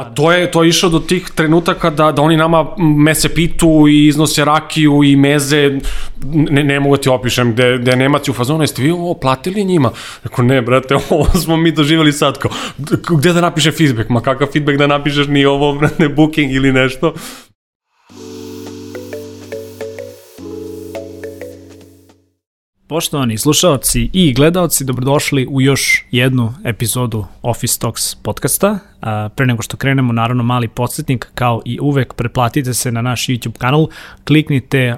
Ma to je, to je išlo do tih trenutaka da, da oni nama mese pitu i iznose rakiju i meze, ne, ne mogu da ti opišem, gde, gde Nemac u fazonu, jeste vi ovo platili njima? Rekao, ne, brate, ovo smo mi doživali sad, kao, gde da napiše feedback? Ma kakav feedback da napišeš ni ovo, ne booking ili nešto? Poštovani slušalci i gledaoci, dobrodošli u još jednu epizodu Office Talks podcasta. Pre nego što krenemo, naravno mali podsjetnik, kao i uvek, preplatite se na naš YouTube kanal, kliknite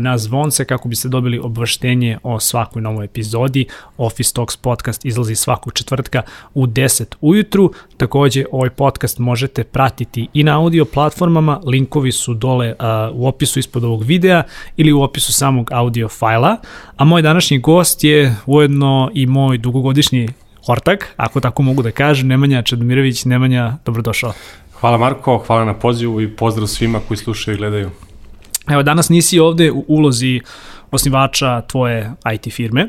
na zvonce kako biste dobili obavštenje o svakoj novoj epizodi. Office Talks podcast izlazi svakog četvrtka u 10 ujutru. Takođe, ovaj podcast možete pratiti i na audio platformama, linkovi su dole u opisu ispod ovog videa ili u opisu samog audio fajla. A moj današnji gost je ujedno i moj dugogodišnji ortak, ako tako mogu da kažem, Nemanja Čedomirović. Nemanja, dobrodošao. Hvala Marko, hvala na pozivu i pozdrav svima koji slušaju i gledaju. Evo, danas nisi ovde u ulozi osnivača tvoje IT firme,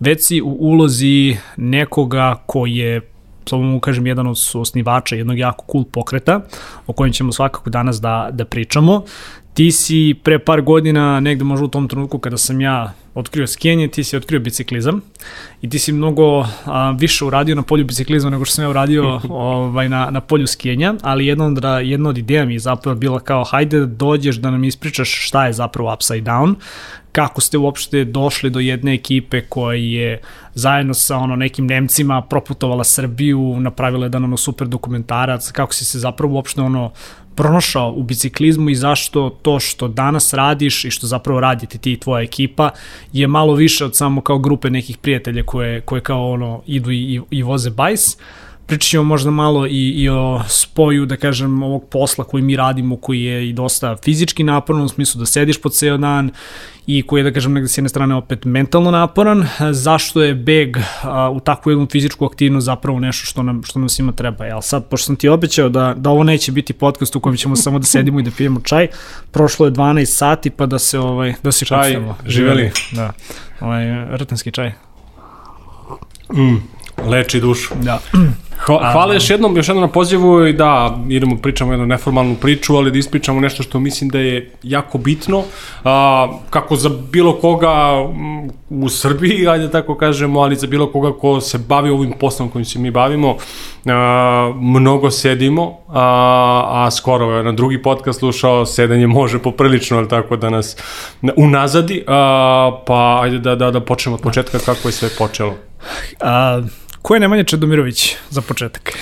već si u ulozi nekoga ko je slobodno mu kažem, jedan od osnivača jednog jako cool pokreta, o kojem ćemo svakako danas da, da pričamo. Ti si pre par godina, negde možda u tom trenutku kada sam ja otkrio skijenje, ti si otkrio biciklizam i ti si mnogo a, više uradio na polju biciklizma nego što sam ja uradio ovaj, na, na polju skijenja, ali jedna od, jedna od ideja mi je zapravo bila kao hajde dođeš da nam ispričaš šta je zapravo Upside Down, kako ste uopšte došli do jedne ekipe koja je zajedno sa ono nekim Nemcima proputovala Srbiju, napravila jedan ono super dokumentarac, kako si se zapravo uopšte ono pronašao u biciklizmu i zašto to što danas radiš i što zapravo radite ti i tvoja ekipa je malo više od samo kao grupe nekih prijatelja koje, koje kao ono idu i, i voze bajs. Pričat ćemo možda malo i, i o spoju, da kažem, ovog posla koji mi radimo, koji je i dosta fizički naporan, u smislu da sediš po ceo dan i koji je, da kažem, negde s jedne strane opet mentalno naporan. Zašto je beg a, u takvu jednu fizičku aktivnost zapravo nešto što nam, što nam svima treba? Jel sad, pošto sam ti obećao da, da ovo neće biti podcast u kojem ćemo samo da sedimo i da pijemo čaj, prošlo je 12 sati pa da se, ovaj, da se čaj, živeli. Da, ovaj, rtanski čaj. Mm, leči dušu. Da. Hva, hvala još jednom, još jednom na pozivu i da idemo pričamo jednu neformalnu priču, ali da ispričamo nešto što mislim da je jako bitno, a, kako za bilo koga u Srbiji, ajde tako kažemo, ali za bilo koga ko se bavi ovim poslom kojim se mi bavimo, a, mnogo sedimo, a, a skoro na drugi podcast slušao, sedenje može poprilično, ali tako da nas unazadi, a, pa ajde da, da, da počnemo od početka kako je sve počelo. A, Ko je Nemanja Čedomirović za početak?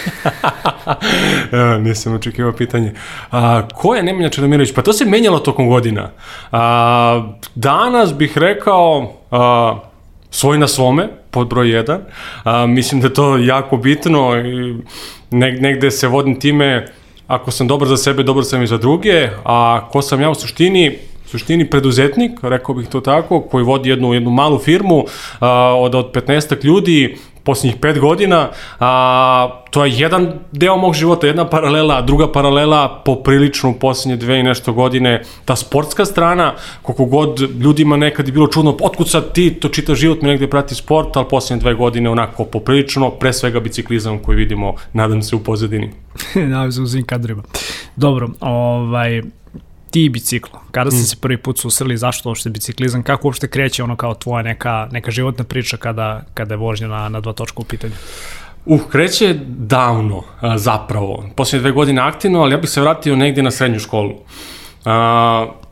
ja, nisam očekivao pitanje. A, ko je Nemanja Čedomirović? Pa to se menjalo tokom godina. A, danas bih rekao a, svoj na svome, pod broj 1. A, mislim da je to jako bitno i negde se vodim time ako sam dobar za sebe, dobar sam i za druge, a ko sam ja u suštini, suštini preduzetnik, rekao bih to tako, koji vodi jednu, jednu malu firmu a, od, od 15 ljudi, posljednjih pet godina, a, to je jedan deo mog života, jedna paralela, druga paralela poprilično u posljednje dve i nešto godine, ta sportska strana, koliko god ljudima nekad je bilo čudno, otkud sad ti to čita život mi negde prati sport, ali posljednje dve godine onako poprilično, pre svega biciklizam koji vidimo, nadam se, u pozadini. nadam se u svim kadrima. Dobro, ovaj, ti i biciklo. Kada ste mm. se prvi put susreli, zašto uopšte biciklizam, kako uopšte kreće ono kao tvoja neka, neka životna priča kada, kada je vožnja na, na dva točka u pitanju? Uh, kreće davno, zapravo. Poslije dve godine aktivno, ali ja bih se vratio negde na srednju školu. Uh,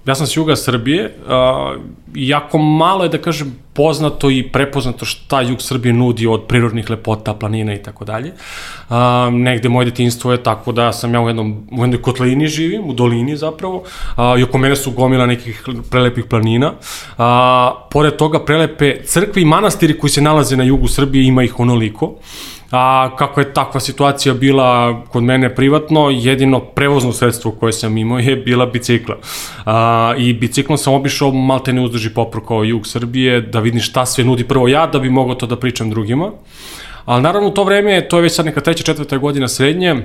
ja sam s juga Srbije uh, jako malo je, da kažem, poznato i prepoznato šta jug Srbije nudi od prirodnih lepota, planina i tako dalje. Negde moje detinstvo je tako da sam ja u, jednom, u jednoj kotlini živim, u dolini zapravo, a, i oko mene su gomila nekih prelepih planina. A, pored toga prelepe crkve i manastiri koji se nalaze na jugu Srbije ima ih onoliko a kako je takva situacija bila kod mene privatno, jedino prevozno sredstvo koje sam imao je bila bicikla. A, I biciklom sam obišao malte ne uzdrži popru kao jug Srbije, da vidim šta sve nudi prvo ja, da bi mogao to da pričam drugima. Ali naravno u to vreme, to je već sad neka treća, četvrta godina srednje,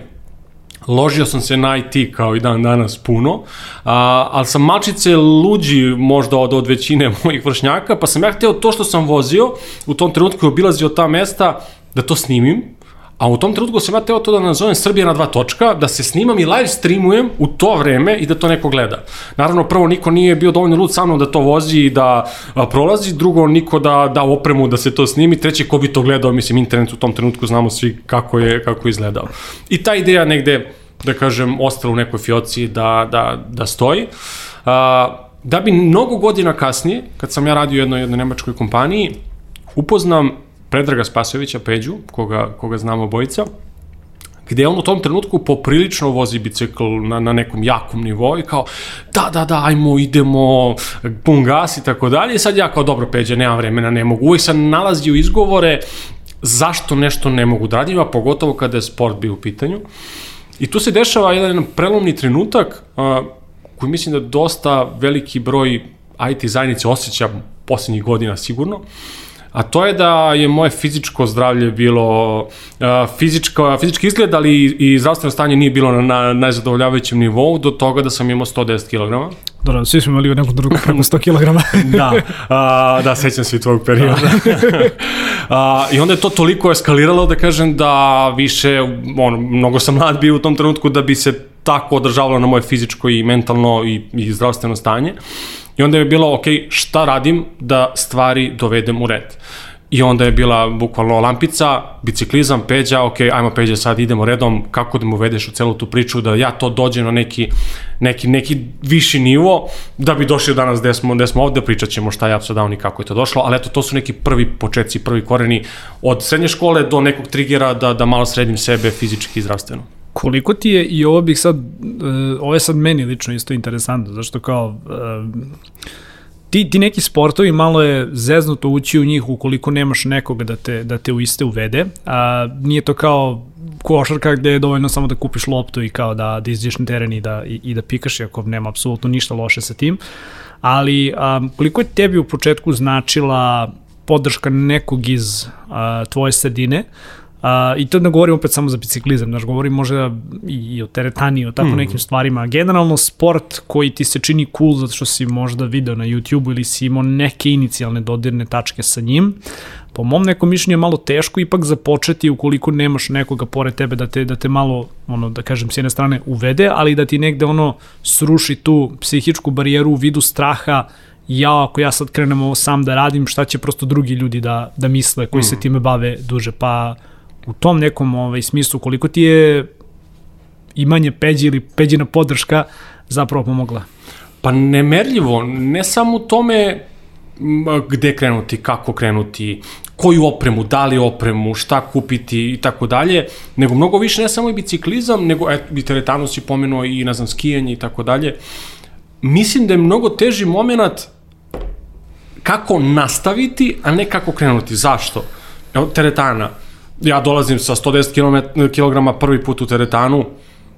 Ložio sam se na IT kao i dan danas puno, a, ali sam malčice luđi možda od, od većine mojih vršnjaka, pa sam ja hteo to što sam vozio, u tom trenutku je obilazio ta mesta, da to snimim, A u tom trenutku sam ja teo to da nazovem Srbija na dva točka, da se snimam i live streamujem u to vreme i da to neko gleda. Naravno, prvo, niko nije bio dovoljno lud sa mnom da to vozi i da prolazi, drugo, niko da da opremu da se to snimi, treće, ko bi to gledao, mislim, internet u tom trenutku znamo svi kako je, kako je izgledao. I ta ideja negde, da kažem, ostala u nekoj fioci da, da, da stoji. A, da bi mnogo godina kasnije, kad sam ja radio u jednoj, jednoj nemačkoj kompaniji, upoznam Predraga Spasovića, Peđu, koga, koga znamo obojica, gde on u tom trenutku poprilično vozi bicikl na, na nekom jakom nivou i kao, da, da, da, ajmo, idemo, pun gas i tako dalje. I sad ja kao, dobro, Peđa, nema vremena, ne mogu. Uvijek sam nalazio izgovore zašto nešto ne mogu da radim, a pogotovo kada je sport bio u pitanju. I tu se dešava jedan prelomni trenutak a, koji mislim da dosta veliki broj IT zajednice osjeća poslednjih godina sigurno, a to je da je moje fizičko zdravlje bilo uh, fizičko, fizički izgled, ali i, i zdravstveno stanje nije bilo na, na najzadovoljavajućem nivou do toga da sam imao 110 kg. Dobro, svi smo imali u nekom drugu preko 100 kg. da, a, da, sećam se i tvojeg perioda. a, I onda je to toliko eskaliralo da kažem da više, ono, mnogo sam mlad bio u tom trenutku da bi se tako održavalo na moje fizičko i mentalno i, i zdravstveno stanje. I onda je bilo, ok, šta radim da stvari dovedem u red? I onda je bila bukvalno lampica, biciklizam, peđa, ok, ajmo peđa sad idemo redom, kako da mu uvedeš u celu tu priču, da ja to dođem na neki, neki, neki viši nivo, da bi došli danas gde smo, gde smo ovde, pričat ćemo šta je Upside Down i kako je to došlo, ali eto, to su neki prvi početci, prvi koreni od srednje škole do nekog trigera da, da malo sredim sebe fizički i zdravstveno. Koliko ti je, i ovo bih sad, uh, ovo je sad meni lično isto interesantno, zašto kao, uh, ti, ti neki sportovi malo je zeznuto ući u njih ukoliko nemaš nekoga da te, da te u iste uvede, a nije to kao košarka gde je dovoljno samo da kupiš loptu i kao da, da izđeš na teren i da, i, i da pikaš, iako nema apsolutno ništa loše sa tim, ali um, koliko je tebi u početku značila podrška nekog iz a, tvoje sredine, A, I to ne govorim opet samo za biciklizam, znaš, govorim možda i, i o teretani, o tako mm. nekim stvarima. Generalno sport koji ti se čini cool zato što si možda video na YouTube ili si imao neke inicijalne dodirne tačke sa njim, po mom nekom mišljenju je malo teško ipak započeti ukoliko nemaš nekoga pored tebe da te, da te malo, ono, da kažem, s jedne strane uvede, ali da ti negde ono sruši tu psihičku barijeru u vidu straha ja ako ja sad krenem ovo sam da radim, šta će prosto drugi ljudi da, da misle koji mm. se time bave duže, pa u tom nekom ovaj, smislu koliko ti je imanje peđi ili peđina podrška zapravo pomogla? Pa nemerljivo, ne samo u tome gde krenuti, kako krenuti, koju opremu, da li opremu, šta kupiti i tako dalje, nego mnogo više ne samo i biciklizam, nego et, i teretanu si pomenuo i, ne znam, skijanje i tako dalje. Mislim da je mnogo teži moment kako nastaviti, a ne kako krenuti. Zašto? Evo, teretana ja dolazim sa 110 kg prvi put u teretanu,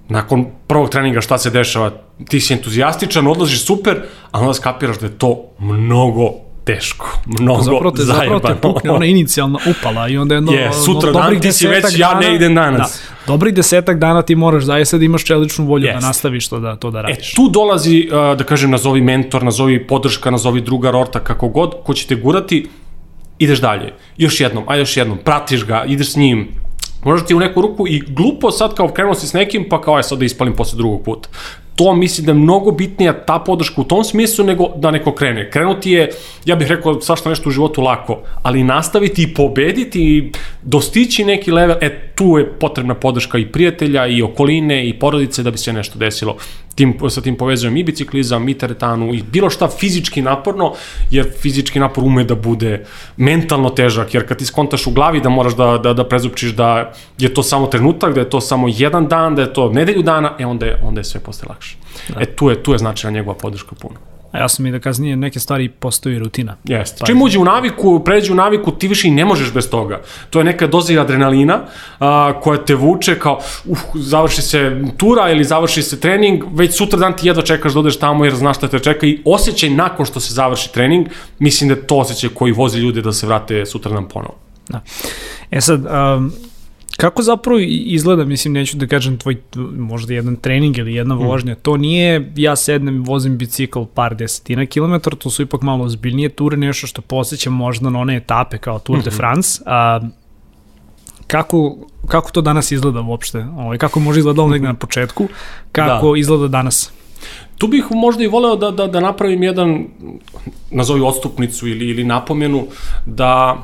nakon prvog treninga šta se dešava, ti si entuzijastičan, odlaziš super, a onda skapiraš da je to mnogo teško, mnogo zapravo te, zajebano. Zapravo te pukne ona inicijalna upala i onda jedno... Je, sutra no, dan ti si već, dana, ja ne idem danas. Da, dobrih desetak dana ti moraš zaista da imaš čeličnu volju yes. da nastaviš to da, to da radiš. E, tu dolazi, da kažem, nazovi mentor, nazovi podrška, nazovi drugar, orta, kako god, ko će te gurati, ideš dalje. Još jednom, a još jednom, pratiš ga, ideš s njim, Možda ti u neku ruku i glupo sad kao krenuo si s nekim, pa kao je sad da ispalim posle drugog puta to mislim da je mnogo bitnija ta podrška u tom smislu nego da neko krene. Krenuti je, ja bih rekao, svašta nešto u životu lako, ali nastaviti i pobediti i dostići neki level, e, tu je potrebna podrška i prijatelja i okoline i porodice da bi se nešto desilo. Tim, sa tim povezujem i biciklizam, i teretanu, i bilo šta fizički naporno, jer fizički napor ume da bude mentalno težak, jer kad ti skontaš u glavi da moraš da, da, da prezupčiš da je to samo trenutak, da je to samo jedan dan, da je to nedelju dana, e onda je, onda je sve posle lakše. Da. E tu je, tu je značajna njegova podrška puno. A ja sam i da kasnije neke stvari postoji rutina. Jeste. Pa Čim uđe u naviku, pređe u naviku, ti više i ne možeš bez toga. To je neka doza adrenalina a, koja te vuče kao, uh, završi se tura ili završi se trening, već sutra dan ti jedva čekaš da odeš tamo jer znaš šta te čeka i osjećaj nakon što se završi trening, mislim da je to osjećaj koji vozi ljude da se vrate sutra dan ponovo. Da. E sad, um, Kako zapravo izgleda, mislim, neću da kažem tvoj možda jedan trening ili jedna mm. vožnja, to nije ja sednem vozim bicikl par desetina kilometara, to su ipak malo ozbiljnije ture, nešto što posjećam možda na one etape kao Tour mm -hmm. de mhm. France, a kako, kako to danas izgleda uopšte? Ovaj, kako može izgledalo negde na početku? Kako da. izgleda danas? Tu bih možda i voleo da, da, da napravim jedan, nazovi odstupnicu ili, ili napomenu, da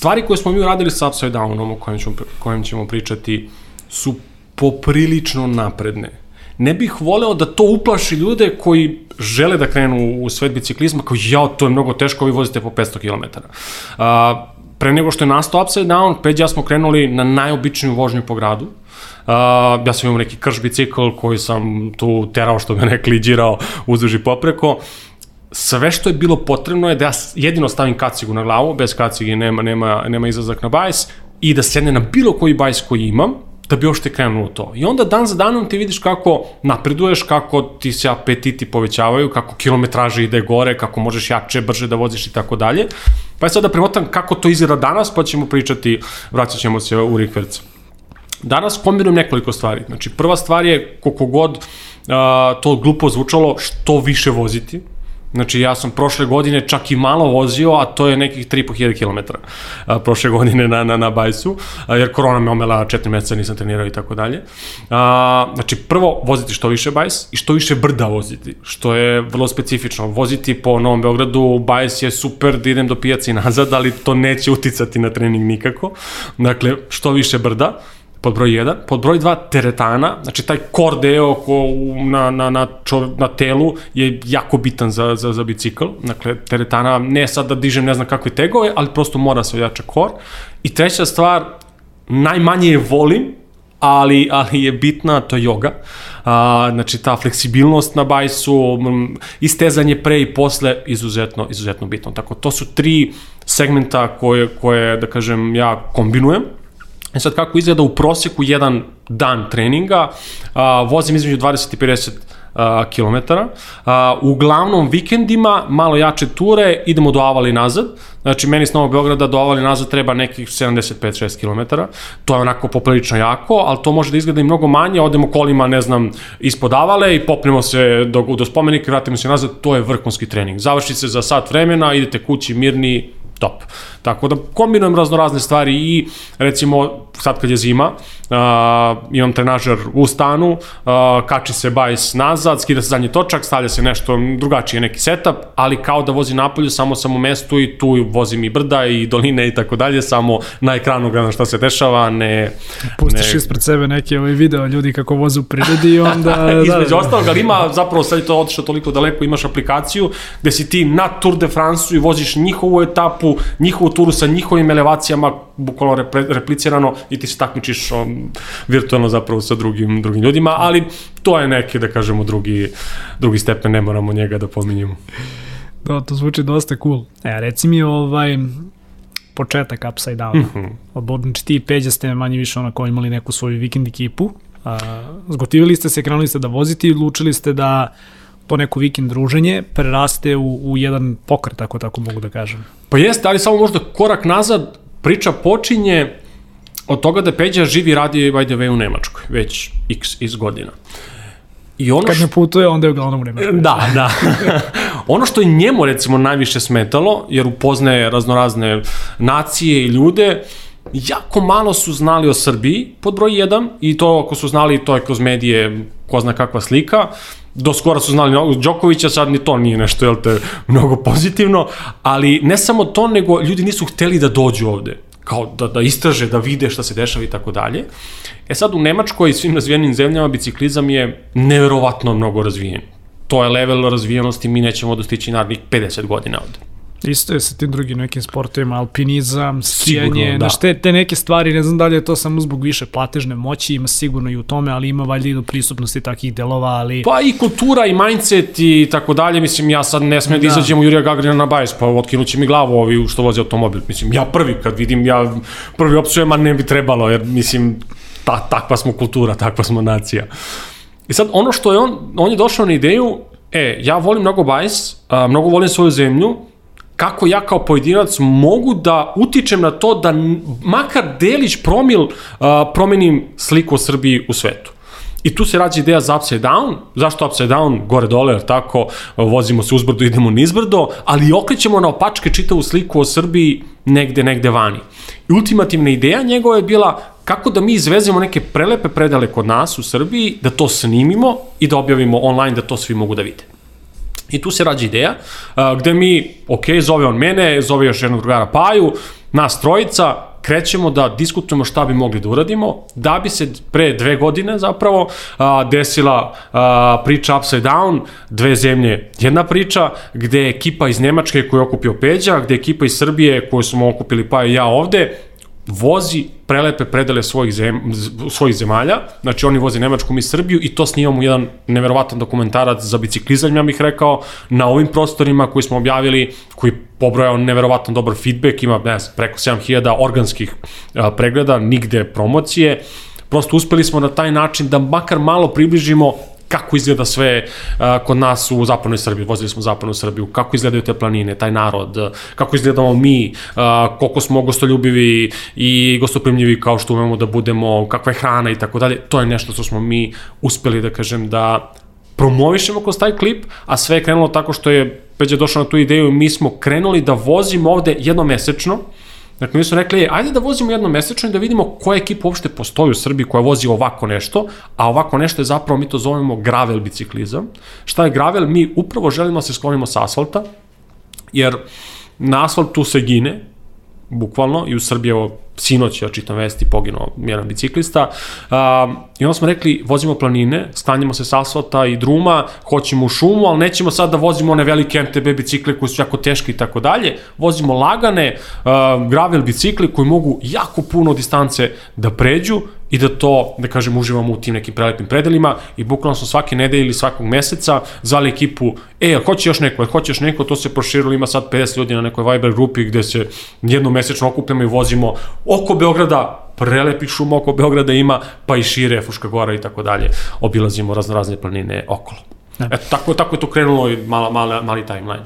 stvari koje smo mi uradili sa Upside Downom, o kojem ćemo, kojem ćemo pričati, su poprilično napredne. Ne bih voleo da to uplaši ljude koji žele da krenu u svet biciklizma, kao ja, to je mnogo teško, vi vozite po 500 km. Uh, pre nego što je nastao Upside Down, Peđa smo krenuli na najobičniju vožnju po gradu. Uh, ja sam imao neki krš bicikl koji sam tu terao što me ne kliđirao uzduži popreko. Sve što je bilo potrebno je da ja jedino stavim kacigu na glavu, bez kacige nema, nema, nema izlazak na bajs, i da sedne na bilo koji bajs koji imam, da bi uopšte krenuo to. I onda dan za danom ti vidiš kako napreduješ, kako ti se apetiti povećavaju, kako kilometraže ide gore, kako možeš jače, brže da voziš i tako dalje. Pa je sad da premotam kako to izgleda danas, pa ćemo pričati, vraćat ćemo se u Rikverc. Danas kombinujem nekoliko stvari. Znači, prva stvar je, koliko god uh, to glupo zvučalo, što više voziti, Znači, ja sam prošle godine čak i malo vozio, a to je nekih 3.500 km a, prošle godine na, na, na bajsu, a, jer korona me omela 4 meseca, nisam trenirao i tako dalje. A, znači, prvo, voziti što više bajs i što više brda voziti, što je vrlo specifično. Voziti po Novom Beogradu, bajs je super da idem do pijaci nazad, ali to neće uticati na trening nikako. Dakle, što više brda pod broj 1, pod broj 2 teretana, znači taj kor deo ko na, na, na, čo, na telu je jako bitan za, za, za bicikl, dakle teretana ne sad da dižem ne znam kakve tegove, ali prosto mora se ojača kor. I treća stvar, najmanje je volim, ali, ali je bitna, to je yoga. A, znači ta fleksibilnost na bajsu, istezanje pre i posle, izuzetno, izuzetno bitno. Tako, to su tri segmenta koje, koje da kažem, ja kombinujem E sad kako izgleda u proseku jedan dan treninga, a, vozim između 20 i 50 a, kilometara. A, uglavnom vikendima, malo jače ture, idemo do Avali nazad. Znači, meni s Novog Beograda do Avali nazad treba nekih 75-6 km. To je onako poprilično jako, ali to može da izgleda i mnogo manje. Odemo kolima, ne znam, ispod Avale i popnemo se do, do spomenika i vratimo se nazad. To je vrhunski trening. Završi se za sat vremena, idete kući mirni, top. Tako da kombinujem razno razne stvari i recimo sad kad je zima, uh, imam trenažer u stanu, uh, kači se bajs nazad, skida se zadnji točak, stavlja se nešto drugačije, neki setup, ali kao da vozi napolju, samo sam u mestu i tu vozim i brda i doline i tako dalje, samo na ekranu gledam šta se dešava, ne... Pustiš ne... ispred sebe neke ovaj video ljudi kako voze u prirodi i onda... da, Između da, ostalog, ali ima, zapravo sad je to otišao toliko daleko, imaš aplikaciju gde si ti na Tour de France i voziš njihovu etapu, njihovu turu sa njihovim elevacijama, bukvalno repre, replicirano i ti se takmičiš um, virtualno zapravo sa drugim, drugim ljudima, ali to je neki, da kažemo, drugi, drugi stepen, ne moramo njega da pominjemo. Da, to zvuči dosta cool. E, reci mi ovaj, početak Upside Down. Mm -hmm. Znači ti i Peđa ste manje više onako imali neku svoju vikend ekipu. A, zgotivili ste se, krenuli ste da vozite i odlučili ste da to neko vikend druženje preraste u, u jedan pokret, ako tako mogu da kažem. Pa jeste, ali samo možda korak nazad, priča počinje od toga da Peđa živi radi by the way u Nemačkoj, već x iz godina. I ono Kad ne putuje, onda je uglavnom u Nemačkoj. Da, da. ono što je njemu recimo najviše smetalo, jer upoznaje raznorazne nacije i ljude, jako malo su znali o Srbiji, pod broj 1, i to ako su znali, to je kroz medije ko zna kakva slika, do skora su znali Đokovića, sad ni to nije nešto, jel te, mnogo pozitivno, ali ne samo to, nego ljudi nisu hteli da dođu ovde kao da, da istraže, da vide šta se dešava i tako dalje. E sad u Nemačkoj i svim razvijenim zemljama biciklizam je neverovatno mnogo razvijen. To je level razvijenosti, mi nećemo dostići narednih 50 godina ovde. Isto je sa tim drugim nekim sportovima, alpinizam, skijanje, da. te, te neke stvari, ne znam da li je to samo zbog više platežne moći, ima sigurno i u tome, ali ima valjda i do prisutnosti takih delova, ali... Pa i kultura i mindset i tako dalje, mislim, ja sad ne smem da, da izađem u Jurija Gagarina na bajs, pa otkinuće mi glavu ovi što voze automobil, mislim, ja prvi kad vidim, ja prvi opsujem, a ne bi trebalo, jer mislim, ta, takva smo kultura, takva smo nacija. I sad, ono što je on, on je došao na ideju, e, ja volim mnogo bajs, a, mnogo volim svoju zemlju, kako ja kao pojedinac mogu da utičem na to da makar delić promil uh, promenim sliku o Srbiji u svetu. I tu se rađa ideja za upside down. Zašto upside down? Gore dole, jer tako, vozimo se uzbrdo, idemo nizbrdo, ali okrećemo na opačke čitavu sliku o Srbiji negde, negde vani. I ultimativna ideja njegova je bila kako da mi izvezemo neke prelepe predale kod nas u Srbiji, da to snimimo i da objavimo online, da to svi mogu da vide. I tu se rađa ideja, gde mi, ok, zove on mene, zove još jednog drugara Paju, nas trojica, krećemo da diskutujemo šta bi mogli da uradimo, da bi se pre dve godine zapravo a, desila a, priča Upside Down, dve zemlje, jedna priča, gde je ekipa iz Nemačke koju je okupio Peđa, gde je ekipa iz Srbije koju smo okupili pa i ja ovde, vozi prelepe predele svojih, zem, svojih zemalja, znači oni voze Nemačku i Srbiju i to snimamo jedan neverovatan dokumentarac za biciklizam, ja bih rekao, na ovim prostorima koji smo objavili, koji pobrojao neverovatan dobar feedback, ima ne znam, preko 7000 organskih a, pregleda, nigde promocije, prosto uspeli smo na taj način da makar malo približimo kako izgleda sve kod nas u zapadnoj Srbiji, vozili smo u zapadnu Srbiju, kako izgledaju te planine, taj narod, kako izgledamo mi, koliko smo gostoljubivi i gostoprimljivi kao što umemo da budemo, kakva je hrana i tako dalje, to je nešto što smo mi uspeli da kažem da promovišemo kroz taj klip, a sve je krenulo tako što je Peđa došao na tu ideju mi smo krenuli da vozimo ovde jednomesečno, Dakle, mi su rekli, ajde da vozimo jedno mesečno i da vidimo koja ekipa uopšte postoji u Srbiji koja vozi ovako nešto, a ovako nešto je zapravo, mi to zovemo gravel biciklizam. Šta je gravel? Mi upravo želimo da se sklonimo sa asfalta, jer na asfaltu se gine, bukvalno, i u Srbiji, evo, sinoć, ja čitam vesti, poginuo jedan biciklista, uh, i onda smo rekli, vozimo planine, stanjamo se sa asfalta i druma, hoćemo u šumu, ali nećemo sad da vozimo one velike MTB bicikle koji su jako teški i tako dalje, vozimo lagane uh, gravel bicikle koji mogu jako puno distance da pređu i da to, da kažem, uživamo u tim nekim prelepim predelima i bukvalno smo svake nedelje ili svakog meseca zvali ekipu, e, hoće još neko, hoće još neko, to se proširilo, ima sad 50 ljudi na nekoj Viber grupi gde se jednom mesečno okupljamo i vozimo oko Beograda, prelepi šum oko Beograda ima, pa i šire, Fuška gora i tako dalje, obilazimo razne razne planine okolo. Da. Eto, tako, tako je to krenulo i mala, mala, mali timeline.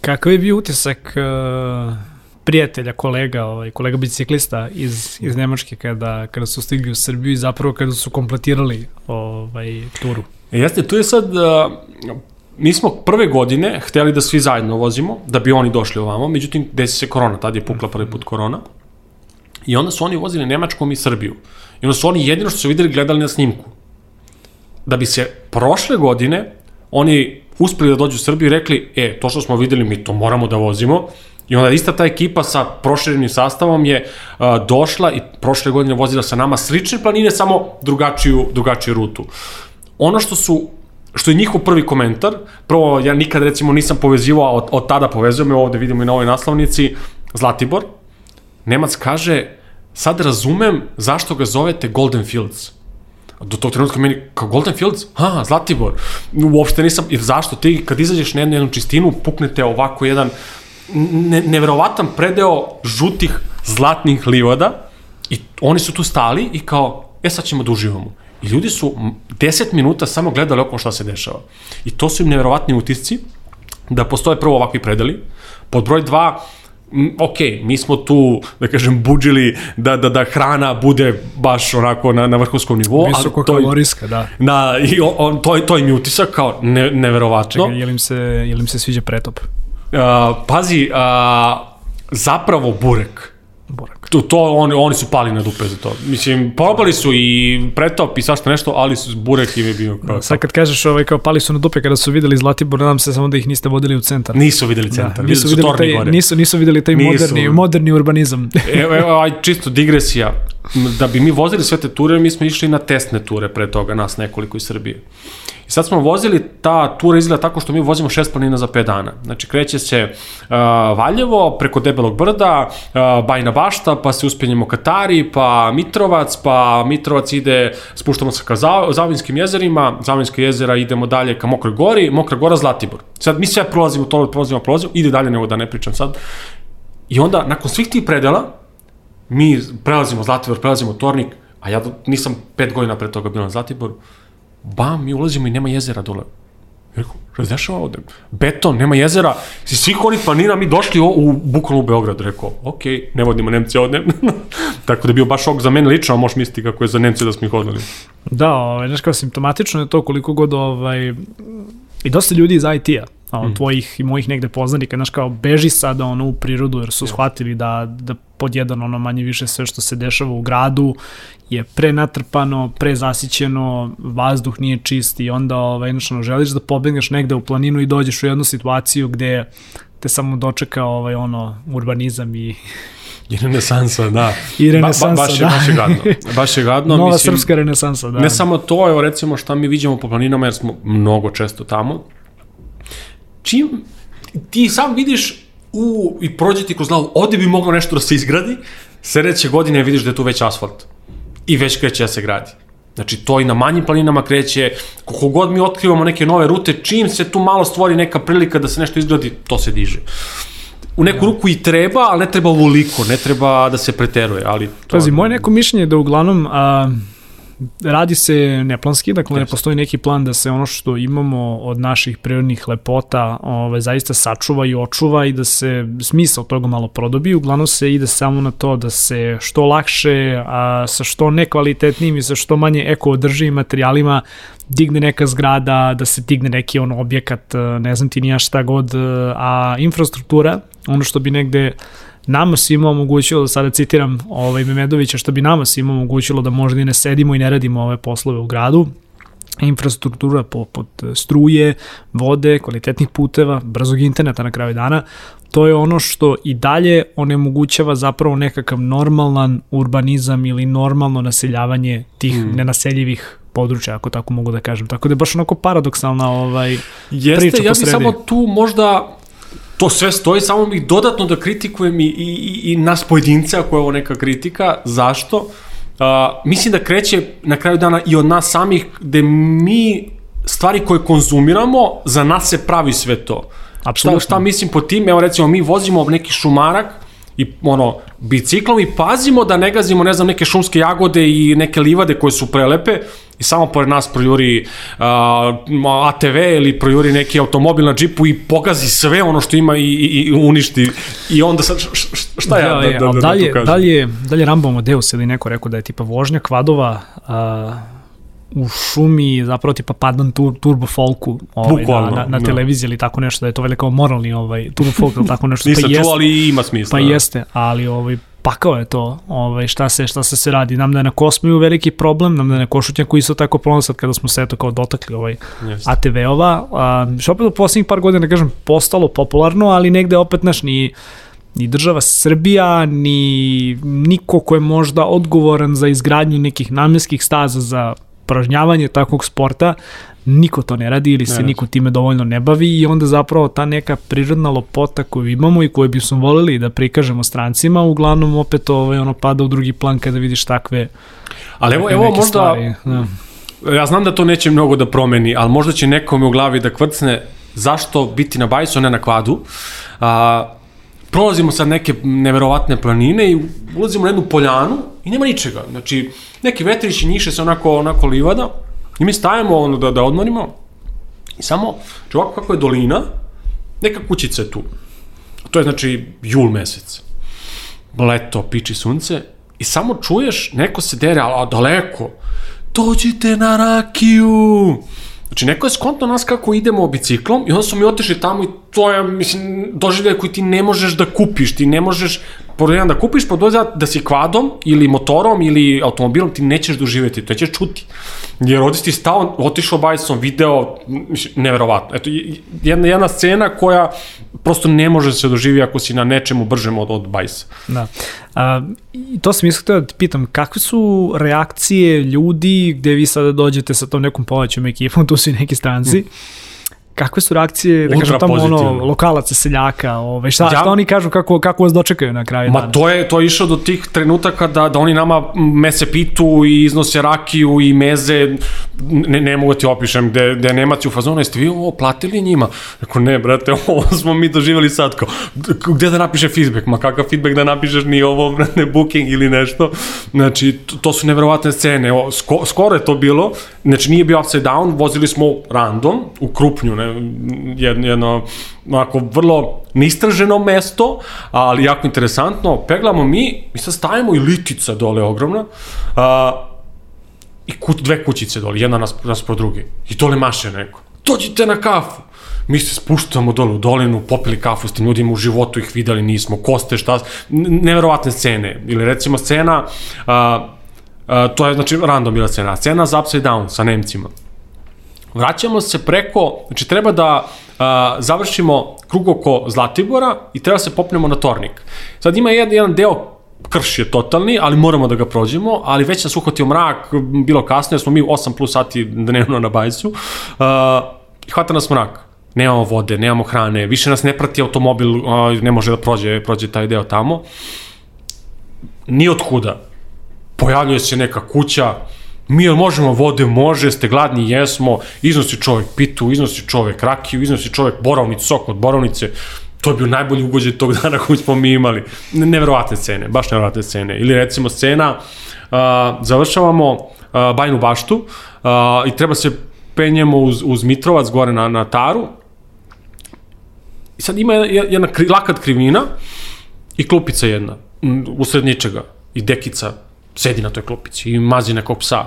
Kakav je bio utisak uh, prijatelja, kolega, ovaj, kolega biciklista iz, iz Nemačke kada, kada su stigli u Srbiju i zapravo kada su kompletirali ovaj, turu? E, jeste, tu je sad, uh, mi smo prve godine hteli da svi zajedno vozimo, da bi oni došli ovamo, međutim, desi se korona, tad je pukla prvi put korona. I onda su oni vozili Nemačkom i Srbiju. I onda su oni jedino što su videli gledali na snimku. Da bi se prošle godine oni uspeli da dođu u Srbiju i rekli, e, to što smo videli, mi to moramo da vozimo, I onda ista ta ekipa sa proširenim sastavom je uh, došla i prošle godine vozila sa nama slične planine, samo drugačiju, drugačiju rutu. Ono što su što je njihov prvi komentar, prvo ja nikad recimo nisam povezivao, od, od tada povezujem, ovde vidimo i na ovoj naslovnici, Zlatibor, Nemac kaže, sad razumem zašto ga zovete Golden Fields. Do tog trenutka meni, kao Golden Fields? Ha, Zlatibor. Uopšte nisam, jer zašto? Ti kad izađeš na jednu, jednu čistinu, puknete ovako jedan ne, neverovatan predeo žutih zlatnih livada i oni su tu stali i kao, e sad ćemo da uživamo. I ljudi su 10 minuta samo gledali oko šta se dešava. I to su im neverovatni utisci da postoje prvo ovakvi predeli. Pod broj 2, ok, mi smo tu, da kažem, buđili da, da, da hrana bude baš onako na, na vrhunskom nivou. Visoko kalorijska, da. Na, i on, to, to im je utisak kao ne, neverovatno. Čekaj, je li im se, je li im se sviđa pretop? Uh, pazi, uh, zapravo burek. Burek. To, to oni, oni su pali na dupe za to. Mislim, probali su i pretop i svašta nešto, ali su burek im je bio kao... Sad kad kažeš ovaj, kao pali su na dupe kada su videli Zlatibor, nadam se samo da ih niste vodili u centar. Nisu videli centar, da, nisu videli, taj, nisu, nisu videli taj nisu. moderni, moderni urbanizam. evo, evo, aj, čisto digresija. Da bi mi vozili sve te ture, mi smo išli na testne ture pre toga, nas nekoliko iz Srbije. I sad smo vozili, ta tura izgleda tako što mi vozimo šest planina za 5 dana. Znači kreće se uh, Valjevo, preko Debelog brda, uh, Bajna bašta, pa se uspenjemo ka Tari, pa Mitrovac, pa Mitrovac ide, spuštamo se ka Zavinskim jezerima, Zavinske jezera idemo dalje ka Mokroj gori, Mokra gora Zlatibor. Sad mi sve prolazimo, to prolazimo, prolazimo, ide dalje nego da ne pričam sad. I onda, nakon svih tih predela, mi prelazimo Zlatibor, prelazimo Tornik, a ja nisam pet godina pre toga bio na Zlatiboru, bam, mi ulazimo i nema jezera dole. Rekao, šta se dešava ovde? Beton, nema jezera, si svih onih planina mi došli u, u bukvalno u Beograd. Rekao, ok, ne vodimo Nemci ovde. Tako da je bio baš šok za mene lično, a možeš misliti kako je za Nemce da smo ih odveli. Da, ovaj, znaš kao simptomatično je to koliko god ovaj, i dosta ljudi iz IT-a, mm. tvojih i mojih negde poznanika, znaš kao beži sada ono u prirodu jer su shvatili da, da pod jedan ono manje više sve što se dešava u gradu je prenatrpano, prezasićeno, vazduh nije čist i onda ovaj, jednostavno želiš da pobegneš negde u planinu i dođeš u jednu situaciju gde te samo dočeka ovaj, ono, urbanizam i I renesansa, da. I renesansa, ba, ba, baš je, da. Baš je gadno. Baš je gadno. Nova mislim, srpska renesansa, da. Ne samo to, evo recimo šta mi vidimo po planinama, jer smo mnogo često tamo. Čim ti sam vidiš u, i prođe ti kroz glavu, ovde bi moglo nešto da se izgradi, sledeće godine vidiš da je tu već asfalt. I već kreće da se gradi. Znači, to i na manjim planinama kreće, koliko god mi otkrivamo neke nove rute, čim se tu malo stvori neka prilika da se nešto izgradi, to se diže u neku ruku i treba, ali ne treba ovoliko, ne treba da se preteruje, ali... To... Pazi, moje neko mišljenje je da uglavnom a, radi se neplanski, dakle ne postoji neki plan da se ono što imamo od naših prirodnih lepota ove, zaista sačuva i očuva i da se smisao toga malo prodobi. Uglavnom se ide samo na to da se što lakše, a sa što nekvalitetnijim i sa što manje eko održivim materijalima digne neka zgrada, da se digne neki on objekat, ne znam ti nija šta god, a infrastruktura, ono što bi negde nama svima omogućilo, da sada citiram ovaj Memedovića, što bi nama svima omogućilo da možda i ne sedimo i ne radimo ove poslove u gradu, infrastruktura poput struje, vode, kvalitetnih puteva, brzog interneta na kraju dana, to je ono što i dalje onemogućava zapravo nekakav normalan urbanizam ili normalno naseljavanje tih mm. nenaseljivih područja, ako tako mogu da kažem. Tako da je baš onako paradoksalna ovaj, Jeste, priča ja bih samo tu možda to sve stoji, samo bih dodatno da kritikujem i, i, i nas pojedince, ako je ovo neka kritika. Zašto? Uh, mislim da kreće na kraju dana i od nas samih, gde mi stvari koje konzumiramo, za nas se pravi sve to. Apsolutno. Šta, šta mislim po tim? Evo recimo, mi vozimo neki šumarak, i ono, biciklom i pazimo da ne gazimo, ne znam, neke šumske jagode i neke livade koje su prelepe i samo pored nas projuri uh, ATV ili projuri neki automobil na džipu i pokazi sve ono što ima i, i, i uništi i onda sad šta ja da, da, da, da, dalje, da kažem? Dalje, dalje Rambo Amadeus ili neko rekao da je tipa vožnja kvadova uh, u šumi zapravo tipa padan tur, turbo folku ovaj, Bukvalno, na, na, na no. televiziji ili tako nešto, da je to veliko moralni ovaj, turbo folk ili tako nešto. Nisam pa čuo, ali ima smisla. Pa da. jeste, ali ovaj, pakao je to, ovaj, šta se šta se se radi. Nam da je na Kosmiju veliki problem, nam da je na Košutnjaku isto tako problem sad kada smo se eto kao dotakli ovaj ATV-ova. Što opet u poslednjih par godina, kažem, postalo popularno, ali negde opet naš ni ni država Srbija, ni niko ko je možda odgovoran za izgradnju nekih namenskih staza za pražnjavanje takvog sporta, niko to ne radi ili se ne niko time dovoljno ne bavi i onda zapravo ta neka prirodna lopota koju imamo i koju bi smo volili da prikažemo strancima, uglavnom opet ovaj, ono pada u drugi plan kada vidiš takve Ali evo, evo možda, stvari, da. ja znam da to neće mnogo da promeni, ali možda će nekome u glavi da kvrcne zašto biti na bajsu, ne na kvadu. A, prolazimo sad neke neverovatne planine i ulazimo na jednu poljanu i nema ničega. Znači, neki vetrići njiše se onako, onako livada i mi stajemo ono da, da odmorimo i samo, znači ovako kako je dolina, neka kućica je tu. To je znači jul mesec. Leto, piči sunce i samo čuješ, neko se dere, ali daleko, dođite na rakiju. Znači, neko je skonto nas kako idemo biciklom i onda su mi otišli tamo i to je, mislim, doživljaj koji ti ne možeš da kupiš, ti ne možeš pod jedan da kupiš, pod dva da si kvadom ili motorom ili automobilom ti nećeš doživeti, to ćeš čuti. Jer ovdje si stao, otišao bajsom, video, neverovatno. Eto, jedna, jedna scena koja prosto ne može se doživi ako si na nečemu bržem od, od bajsa. Da. A, to sam iskreno da te pitam, kakve su reakcije ljudi gde vi sada dođete sa tom nekom povećom ekipom, tu su i neki stranci, mm kakve su reakcije, da kažem tamo ono, lokalaca, seljaka, ove, šta, ja, šta oni kažu, kako, kako vas dočekaju na kraju ma dana? to je, to je išlo do tih trenutaka da, da oni nama mese pitu i iznose rakiju i meze, ne, ne mogu da ti opišem, gde, gde Nemaci u fazonu, jeste vi ovo platili njima? Rekao, ne, brate, ovo smo mi doživali sad, kao, gde da napiše feedback? Ma kakav feedback da napišeš ni ovo, brate, booking ili nešto? Znači, to, to su neverovatne scene, o, sko, skoro je to bilo, znači nije bio upside down, vozili smo random, u Krupnju, ne, jedno, jedno onako vrlo nistraženo mesto, ali jako interesantno, peglamo mi, mi sad stavimo i litica dole ogromna, a, i kut, dve kućice dole, jedna nas, nas pro druge, i dole maše neko, dođite na kafu, mi se spuštamo dole u dolinu, popili kafu s tim ljudima, u životu ih videli nismo, koste, šta, neverovatne scene, ili recimo scena, a, to je znači random bila scena, scena za Upside Down sa Nemcima, vraćamo se preko, znači treba da a, završimo krug oko Zlatibora i treba se popnemo na Tornik. Sad ima jedan, jedan deo krš je totalni, ali moramo da ga prođemo, ali već nas uhvatio mrak, bilo kasno, jer smo mi 8 plus sati dnevno na bajsu, uh, hvata nas mrak. Nemamo vode, nemamo hrane, više nas ne prati automobil, uh, ne može da prođe, prođe taj deo tamo. Ni od kuda. Pojavljuje se neka kuća, mi jel možemo vode, može, ste gladni, jesmo, iznosi čovek pitu, iznosi čovek rakiju, iznosi čovek borovnicu, sok od borovnice, to je bio najbolji ugođaj tog dana koji smo mi imali. Neverovatne scene, baš neverovatne scene. Ili recimo scena, uh, završavamo uh, Bajnu baštu uh, i treba se penjemo uz, uz Mitrovac gore na, na Taru. I sad ima jedna, jedna kri, lakat i klupica jedna, usred ničega. I dekica sedi na toj klupici i mazi nekog psa.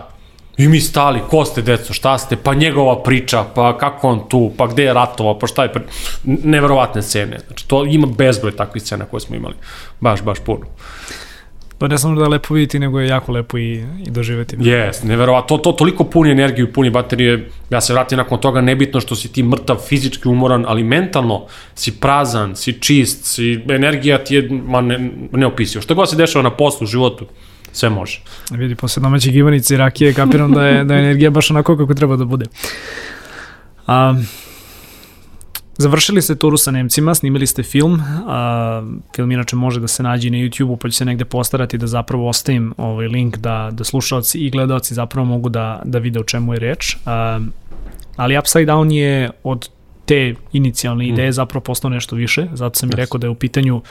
I mi stali, ko ste deco, šta ste, pa njegova priča, pa kako on tu, pa gde je ratovao, pa šta je, pri... neverovatne scene. Znači, to ima bezbroj takvih scena koje smo imali. Baš, baš puno. To ne samo da je lepo vidjeti, nego je jako lepo i, i doživeti. Jes, neverovatno. To, to toliko puni energiju, puni baterije. Ja se vratim nakon toga, nebitno što si ti mrtav, fizički umoran, ali mentalno si prazan, si čist, si, energija ti je ma, ne, neopisio. Što god se dešava na poslu, u životu, sve može. Vidi, posle domaćeg Ivanice i rakije kapiram da je, da je energija baš onako kako treba da bude. A, Završili ste turu sa Nemcima, snimili ste film, a, film inače može da se nađe na YouTube-u, pa ću se negde postarati da zapravo ostavim ovaj link da, da slušalci i gledalci zapravo mogu da, da vide o čemu je reč. A, ali Upside Down je od te inicijalne ideje mm. zapravo postao nešto više, zato sam yes. i rekao da je u pitanju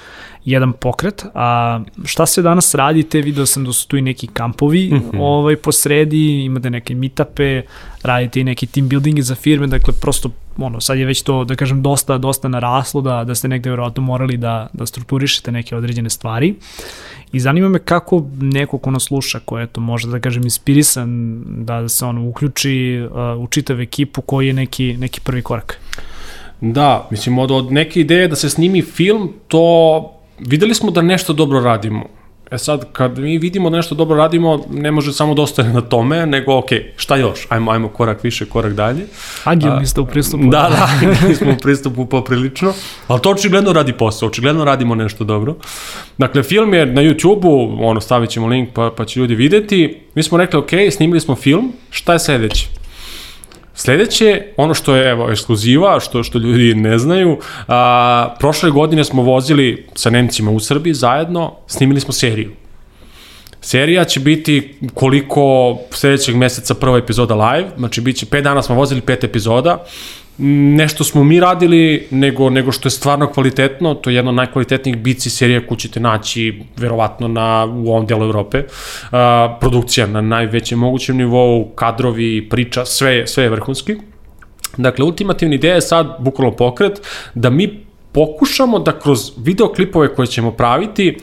jedan pokret, a šta se danas radite, video sam da su tu i neki kampovi mm -hmm. ovaj, po sredi, imate neke meetupe, radite i neki team building za firme, dakle prosto ono, sad je već to, da kažem, dosta, dosta naraslo, da, da ste negde verovatno morali da, da strukturišete neke određene stvari. I zanima me kako neko ko nas sluša, ko je to možda da kažem inspirisan da se on uključi uh, u čitav ekipu koji je neki, neki prvi korak. Da, mislim od, od neke ideje da se snimi film, to videli smo da nešto dobro radimo. E sad, kad mi vidimo da nešto dobro radimo, ne može samo da ostane na tome, nego, ok, šta još? Ajmo, ajmo korak više, korak dalje. Agilni ste u pristupu. Da, da, agilni smo u pristupu poprilično, ali to očigledno radi posao, očigledno radimo nešto dobro. Dakle, film je na YouTube-u, ono, stavit ćemo link pa, pa će ljudi videti. Mi smo rekli, ok, snimili smo film, šta je sledeće? Sledeće, ono što je evo ekskluziva, što što ljudi ne znaju, a, prošle godine smo vozili sa Nemcima u Srbiji zajedno, snimili smo seriju. Serija će biti koliko sledećeg meseca prva epizoda live, znači bit će 5 dana smo vozili pet epizoda, nešto smo mi radili, nego, nego što je stvarno kvalitetno, to je jedna od najkvalitetnijih bici serija koju ćete naći verovatno na, u ovom delu Evrope. Uh, produkcija na najvećem mogućem nivou, kadrovi, priča, sve sve je vrhunski. Dakle, ultimativna ideja je sad, bukvalno pokret, da mi pokušamo da kroz videoklipove koje ćemo praviti,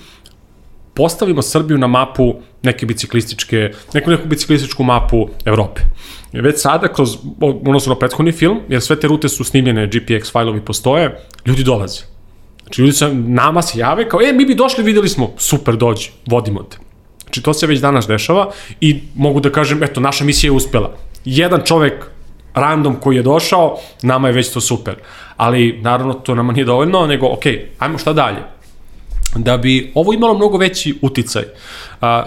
postavimo Srbiju na mapu neke biciklističke, neku, neku biciklističku mapu Evrope. Već sada, kroz, odnosno na prethodni film, jer sve te rute su snimljene, GPX fajlovi postoje, ljudi dolaze. Znači, ljudi se, nama se jave kao, e, mi bi došli, videli smo, super, dođi, vodimo te. Znači, to se već danas dešava i mogu da kažem, eto, naša misija je uspela. Jedan čovek random koji je došao, nama je već to super. Ali, naravno, to nama nije dovoljno, nego, ok, ajmo šta dalje da bi ovo imalo mnogo veći uticaj.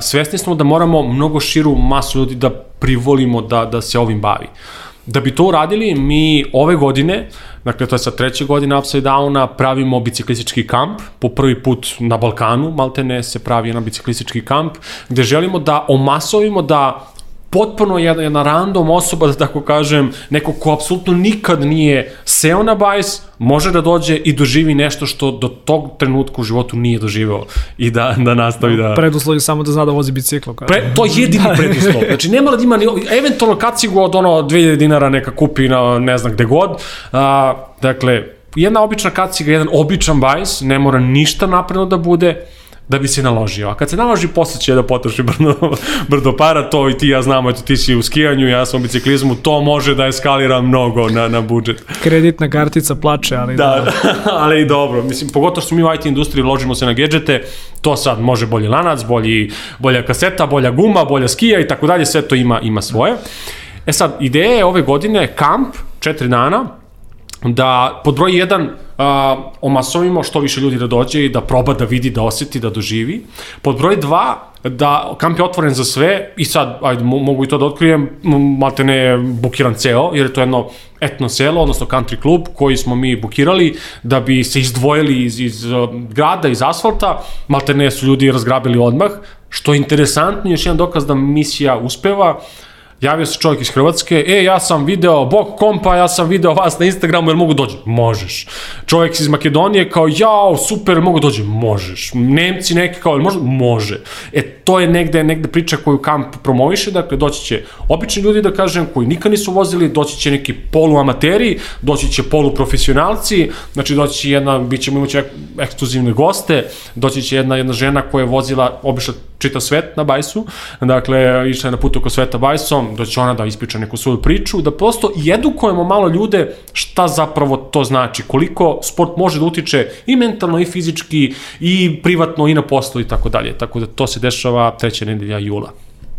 Svesni smo da moramo mnogo širu masu ljudi da privolimo da, da se ovim bavi. Da bi to uradili, mi ove godine, dakle to je sa treće godine Upside Downa, pravimo biciklistički kamp, po prvi put na Balkanu, maltene se pravi jedan biciklistički kamp, gde želimo da omasovimo da potpuno jedna, jedna random osoba, da tako kažem, neko ko apsolutno nikad nije seo na bajs, može da dođe i doživi nešto što do tog trenutka u životu nije doživeo i da, da nastavi da... Preduslov je samo da zna da vozi bicikl. Pre, to je jedini preduslov. Znači, nema da ima, ni, eventualno kacigu od ono 2000 dinara neka kupi na ne znam gde god. A, dakle, jedna obična kaciga, jedan običan bajs, ne mora ništa napredno da bude, da bi se naložio. A kad se naloži, posle će da potroši brdo, brdo para, to i ti ja znamo, eto ti si u skijanju, ja sam u biciklizmu, to može da eskalira mnogo na, na budžet. Kreditna kartica plače, ali da. da. ali i dobro. Mislim, pogotovo što mi u IT industriji ložimo se na gadžete, to sad može bolji lanac, bolji, bolja kaseta, bolja guma, bolja skija i tako dalje, sve to ima, ima svoje. E sad, ideja je ove godine kamp, četiri dana, da pod broj 1 uh, omasovimo što više ljudi da dođe i da proba da vidi, da oseti, da doživi. Pod broj 2 da kamp je otvoren za sve i sad, ajde, mogu i to da otkrijem, malte ne je bukiran ceo, jer je to jedno etno selo, odnosno country klub koji smo mi bukirali da bi se izdvojili iz, iz grada, iz asfalta, malte ne su ljudi razgrabili odmah, što je interesantno, još jedan dokaz da misija uspeva, uh, javio se čovjek iz Hrvatske, e, ja sam video bok kompa, ja sam video vas na Instagramu, jel mogu dođi? Možeš. Čovjek iz Makedonije kao, jao, super, mogu dođi? Možeš. Nemci neki kao, možda? Može. E, to je negde, negde priča koju kamp promoviše, dakle, doći će obični ljudi, da kažem, koji nikad nisu vozili, doći će neki poluamateri, doći će poluprofesionalci, znači doći će jedna, bit ćemo imati ekskluzivne goste, doći će jedna, jedna žena koja je vozila, obišla čita svet na bajsu, dakle, išla je na put oko sveta bajsom, doći ona da ispriča neku svoju priču, da prosto i edukujemo malo ljude šta zapravo to znači, koliko sport može da utiče i mentalno i fizički i privatno i na poslu i tako dalje. Tako da to se dešava treća nedelja jula.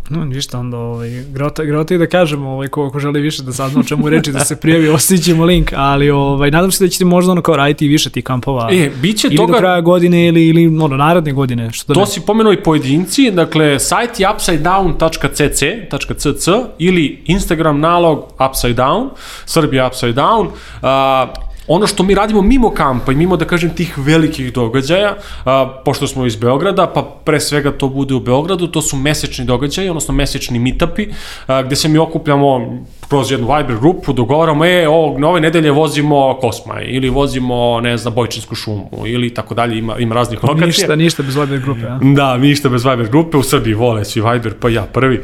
No, ništa, onda, ovaj, grota, grota i da kažemo, ovaj, ko, ko želi više da sazna o čemu reči, da se prijavi, ostićemo link, ali ovaj, nadam se da ćete možda ono kao raditi više tih kampova. E, biće ili toga... do kraja godine ili, ili ono, naredne godine. Što da to ne? si pomenuo i pojedinci, dakle, sajt je upsidedown.cc ili Instagram nalog upside down, Srbija upside down, uh, ono što mi radimo mimo kampa i mimo, da kažem, tih velikih događaja, a, pošto smo iz Beograda, pa pre svega to bude u Beogradu, to su mesečni događaji, odnosno mesečni meetupi, a, gde se mi okupljamo kroz jednu Viber grupu, dogovaramo, e, ovog, ove nedelje vozimo Kosmaj, ili vozimo, ne znam, Bojčinsku šumu, ili tako dalje, ima, ima raznih lokacija. Ništa, ništa bez Viber grupe, a? Da, ništa bez Viber grupe, u Srbiji vole svi Viber, pa ja prvi.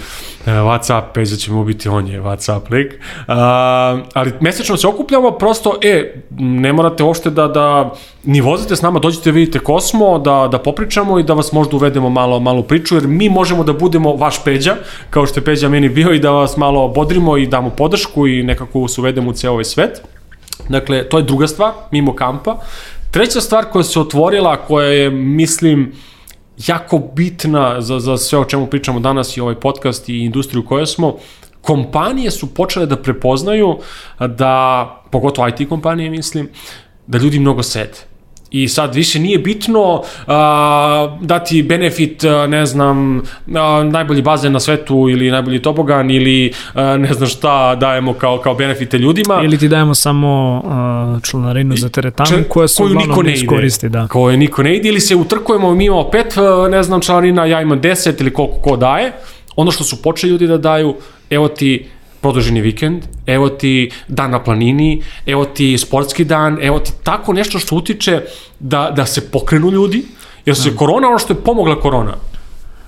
E, Whatsapp, Peza ćemo biti, on je Whatsapp lik. A, ali mesečno se okupljamo, prosto, e, ne morate uopšte da, da ni vozite s nama, dođite vidite Kosmo, da, da popričamo i da vas možda uvedemo malo, malo priču, jer mi možemo da budemo vaš Peđa, kao što je Peđa meni bio i da vas malo bodrimo i damo podršku i nekako se uvedemo u ceo ovaj svet. Dakle, to je druga stvar, mimo kampa. Treća stvar koja se otvorila, koja je, mislim, jako bitna za, za sve o čemu pričamo danas i ovaj podcast i industriju koju smo, kompanije su počele da prepoznaju da, pogotovo IT kompanije mislim, da ljudi mnogo sede I sad više nije bitno uh, dati benefit, uh, ne znam, uh, najbolji bazen na svetu ili najbolji tobogan ili uh, ne znam šta dajemo kao, kao benefite ljudima. Ili ti dajemo samo uh, članarinu za teretanu Če, koja se koju niko ne iskoristi. Da. Koju niko ne ide ili se utrkujemo, mi imamo pet, uh, ne znam, članarina, ja imam deset ili koliko ko daje. Ono što su počeli ljudi da daju, evo ti produženi vikend, evo ti dan na planini, evo ti sportski dan, evo ti tako nešto što utiče da, da se pokrenu ljudi, jer se da. korona, ono što je pomogla korona,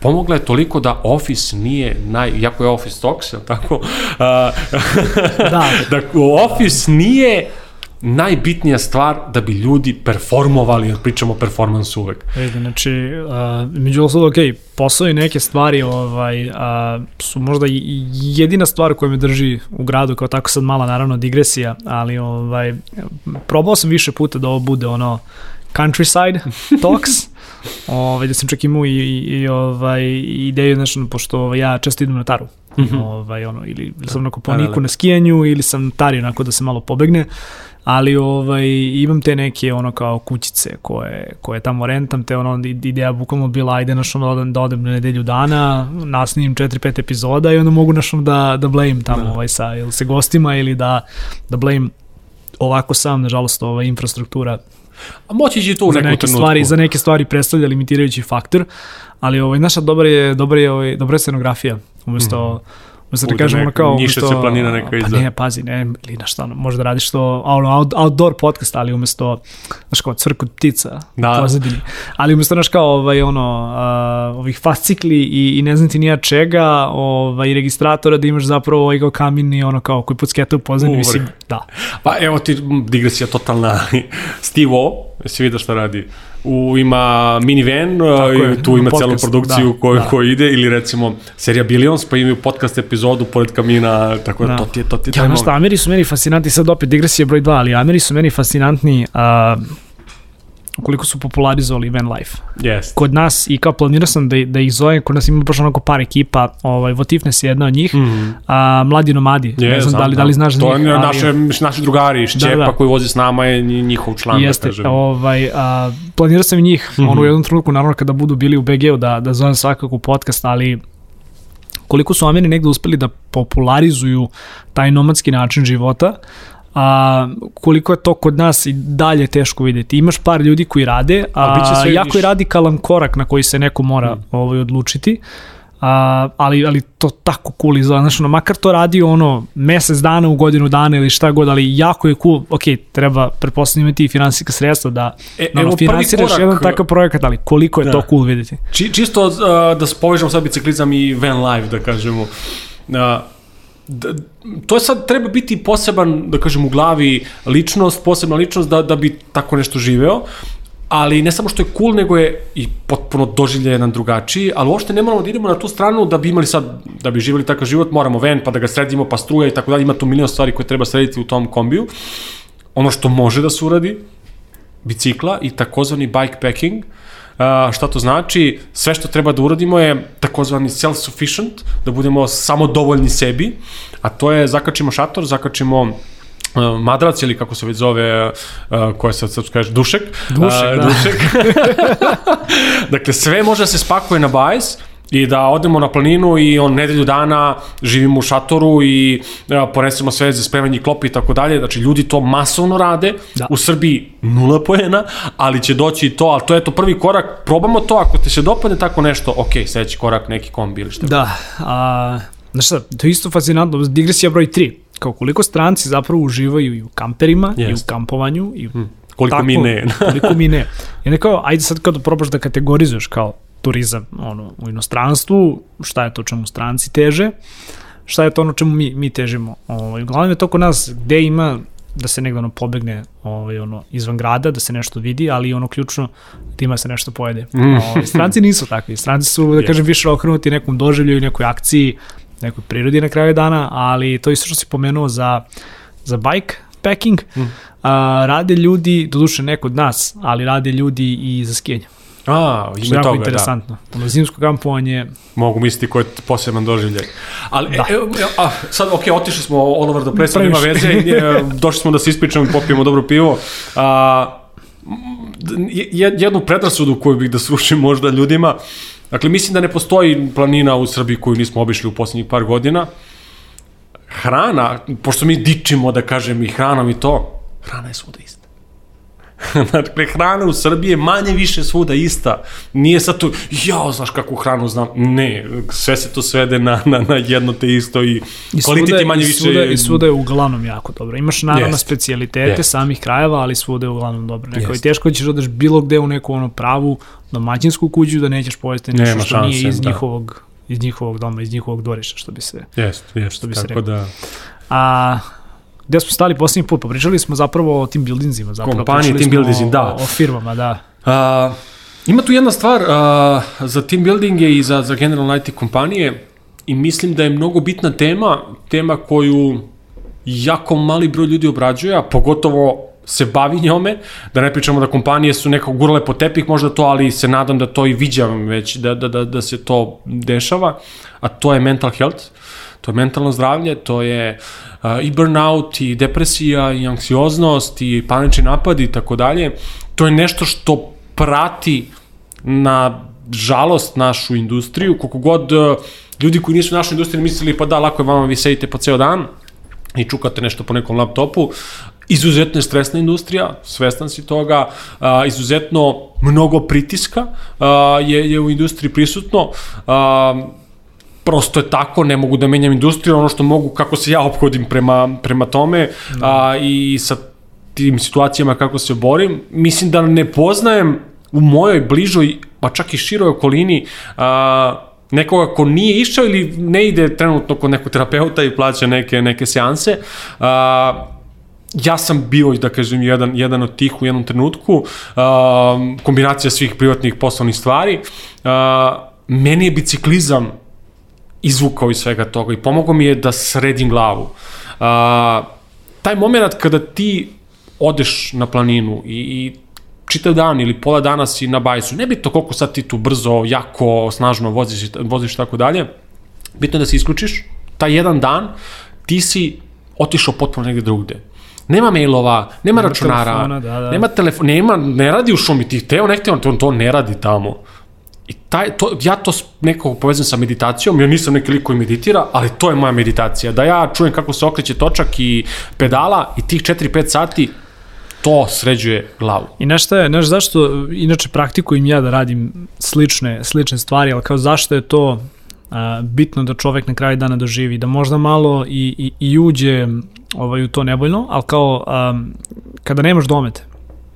pomogla je toliko da Office nije naj, jako je Office Talks, je tako? da. da Office nije najbitnija stvar da bi ljudi performovali, jer pričamo o performansu uvek. Vidi, znači, uh, među osnovu, ok, posao i neke stvari ovaj, uh, su možda jedina stvar koja me drži u gradu, kao tako sad mala naravno digresija, ali ovaj, probao sam više puta da ovo bude ono countryside talks, ovaj, da sam čak imao i, i, i ovaj, ideju, znači, pošto ovaj, ja često idem na taru, mm -hmm. ovaj, ono, ili sam na kuponiku da, da, da. na skijanju, ili sam tari onako da se malo pobegne, ali ovaj, imam te neke ono kao kućice koje, koje tamo rentam, te ono ideja bukvalno bila ajde naš ono da odem na nedelju dana, nasnim 4-5 epizoda i onda mogu naš ono da, da blame tamo da. ovaj, sa ili se gostima ili da, da blame ovako sam, nažalost, ova infrastruktura A moći će to u neku neke trenutku. stvari, za neke stvari predstavlja limitirajući faktor, ali ovaj, naša dobra je, dobra je, ovaj, dobra je scenografija. Umesto, mm Umesto da kažem ono kao... Umesto- je planina neka Pa iza. ne, pazi, ne, ili na šta, možda radiš to ono, out, outdoor podcast, ali umesto, znaš kao, cvrkut ptica Da. pozadini. Ali umesto, znaš kao, ovaj, ono, a, ovih fascikli i, i ne znam ti nija čega, ovaj, registratora da imaš zapravo ovaj kao kamin i ono kao koji pucketa u pozadini, mislim, da. Pa evo ti digresija totalna. Steve O, jesi vidio šta radi? U, ima minivan, je, i tu ima podcast, celu produkciju da, koju, da. koju ide, ili recimo serija Billions, pa imaju podcast epizodu pored kamina, tako da, Da. to ti je, to ti je Ja, taj znaš šta. Ameri su meni fascinantni, sad opet digresija broj 2, ali Ameri su meni fascinantni a, koliko su popularizovali van life. Yes. Kod nas, i kao planirao sam da, da ih zovem, kod nas ima baš onako par ekipa, ovaj, Votifnes je jedna od njih, Mhm. a, Mladi nomadi, ne znam da li, da li znaš za to njih. je ali- naše, naši drugari iz Da, Čepa da. koji vozi s nama je nji- njihov član, Jeste, da kažem. ovaj, a, planirao sam i njih, mm -hmm. ono u jednom trenutku, naravno kada budu bili u BG-u, da, da zovem svakako podcast, ali koliko su Ameri negde uspeli da popularizuju taj nomadski način života, a koliko je to kod nas i dalje teško videti. Imaš par ljudi koji rade, A a, sve jako više. je radikalan korak na koji se neko mora mm. ovaj, odlučiti. A, ali, ali to tako cool izgleda, znaš, ono, makar to radi ono mesec dana u godinu dana ili šta god, ali jako je cool, ok, treba pretpostavljati imati i finansijska sredstva da E, no, evo no, prvi finansiraš korak, jedan takav projekat, ali koliko je Da. to cool videti. Či, čisto uh, da spovežemo sad biciklizam i van life, da kažemo. Uh, da, to je sad, treba biti poseban, da kažem, u glavi ličnost, posebna ličnost da, da bi tako nešto živeo, ali ne samo što je cool, nego je i potpuno doživlje jedan drugačiji, ali uopšte ne moramo da idemo na tu stranu da bi imali sad, da bi živjeli takav život, moramo ven, pa da ga sredimo, pa struja i tako dalje, ima tu milion stvari koje treba srediti u tom kombiju. Ono što može da se uradi, bicikla i takozvani bikepacking. Uh, šta to znači? Sve što treba da uradimo je takozvani self-sufficient, da budemo samo dovoljni sebi, a to je zakačimo šator, zakačimo madrac ili kako se već zove, uh, koje sad srpsko kaže, dušek. Dušek, Uh, da. dušek. dakle, sve može da se spakuje na bajs i da odemo na planinu i on nedelju dana živimo u šatoru i uh, ponesemo sve za spremanje klopi i tako dalje. Znači, ljudi to masovno rade. Da. U Srbiji nula poena, ali će doći i to, ali to je to prvi korak. Probamo to, ako ti se dopadne tako nešto, ok, sledeći korak, neki kombi ili šta. Da, a, znaš šta, to je isto fascinantno, digresija broj 3, kao koliko stranci zapravo uživaju i u kamperima, i u kampovanju, i u Koliko mi ne. koliko mi ne. I onda kao, ajde sad kao da probaš da kategorizuješ kao turizam ono, u inostranstvu, šta je to čemu stranci teže, šta je to ono čemu mi, mi težimo. Ovaj, uglavnom je to kod nas gde ima da se negde ono pobegne ovaj, ono, izvan grada, da se nešto vidi, ali ono ključno da ima se nešto pojede. Mm. Ovaj, stranci nisu takvi. Stranci su, da kažem, više okrenuti nekom doživlju, nekoj akciji, nekoj prirodi na kraju dana, ali to isto što si pomenuo za, za bike packing, mm. a, rade ljudi, doduše ne kod nas, ali rade ljudi i za skijanje. A, Što je ima jako toga, da. interesantno. Ono, zimsko kampovanje, Mogu misliti ko je poseban doživljaj. Ali, Da. da. e, e, a, sad, ok, otišli smo all over the place, nema veze, e, došli smo da se ispričamo i popijemo dobro pivo. A, jednu predrasudu koju bih da srušim možda ljudima, dakle, mislim da ne postoji planina u Srbiji koju nismo obišli u poslednjih par godina. Hrana, pošto mi dičimo, da kažem, i hranom i to, hrana je svuda ista. dakle, hrana u Srbiji je manje više svuda ista. Nije sad tu, jao, znaš kakvu hranu znam. Ne, sve se to svede na, na, na jedno te isto i, I kvalitet je manje i više... svuda, I svuda je uglavnom jako dobro. Imaš naravno Jest. specijalitete Jest. samih krajeva, ali svuda je uglavnom dobro. Neko je Jest. teško da ćeš odeš bilo gde u neku ono pravu domaćinsku kuću da nećeš pojesti nešto Nema što nije iz da. njihovog iz njihovog doma, iz njihovog dvorišta, što bi se... Jest, jest, Što bi se reklo. da... A gde smo stali posljednji put? Pa pričali smo zapravo o tim buildingsima. Zapravo. Kompanije, smo buildingsing, da. O, firmama, da. A, ima tu jedna stvar a, za team buildinge i za, za generalno IT kompanije i mislim da je mnogo bitna tema, tema koju jako mali broj ljudi obrađuje, a pogotovo se bavi njome, da ne pričamo da kompanije su nekako gurale po tepih možda to, ali se nadam da to i viđam već, da, da, da, da se to dešava, a to je mental health, to je mentalno zdravlje, to je uh, i burnout, i depresija, i anksioznost, i panični napadi i tako dalje. To je nešto što prati na žalost našu industriju, koliko god uh, ljudi koji nisu u našoj industriji mislili pa da, lako je vama, vi sedite po ceo dan i čukate nešto po nekom laptopu, izuzetno je stresna industrija, svestan si toga, a, izuzetno mnogo pritiska a, je, je u industriji prisutno, a, prosto je tako, ne mogu da menjam industriju, ono što mogu, kako se ja ophodim prema, prema tome a, i sa tim situacijama kako se borim, mislim da ne poznajem u mojoj bližoj, pa čak i široj okolini, a, nekoga ko nije išao ili ne ide trenutno kod nekog terapeuta i plaća neke, neke seanse, a, ja sam bio, da kažem, jedan, jedan od tih u jednom trenutku, uh, kombinacija svih privatnih poslovnih stvari. Uh, meni je biciklizam izvukao iz svega toga i pomogao mi je da sredim glavu. Uh, taj moment kada ti odeš na planinu i, i čitav dan ili pola dana si na bajsu, nebitno koliko sad ti tu brzo, jako, snažno voziš, voziš tako dalje, bitno je da se isključiš, taj jedan dan ti si otišao potpuno negde drugde Nema mailova, nema, nema računara, telefona, da, da. nema telefona, nema, ne radi u šumi, ti teo, ne hteo, to, to ne radi tamo. Taj, to, ja to nekako povezam sa meditacijom, ja nisam neki lik koji meditira, ali to je moja meditacija. Da ja čujem kako se okreće točak i pedala i tih 4-5 sati to sređuje glavu. I znaš šta je, znaš zašto, inače praktikujem ja da radim slične, slične stvari, ali kao zašto je to a, bitno da čovek na kraju dana doživi, da možda malo i, i, i uđe ovaj, u to nevoljno, ali kao um, kada nemaš domet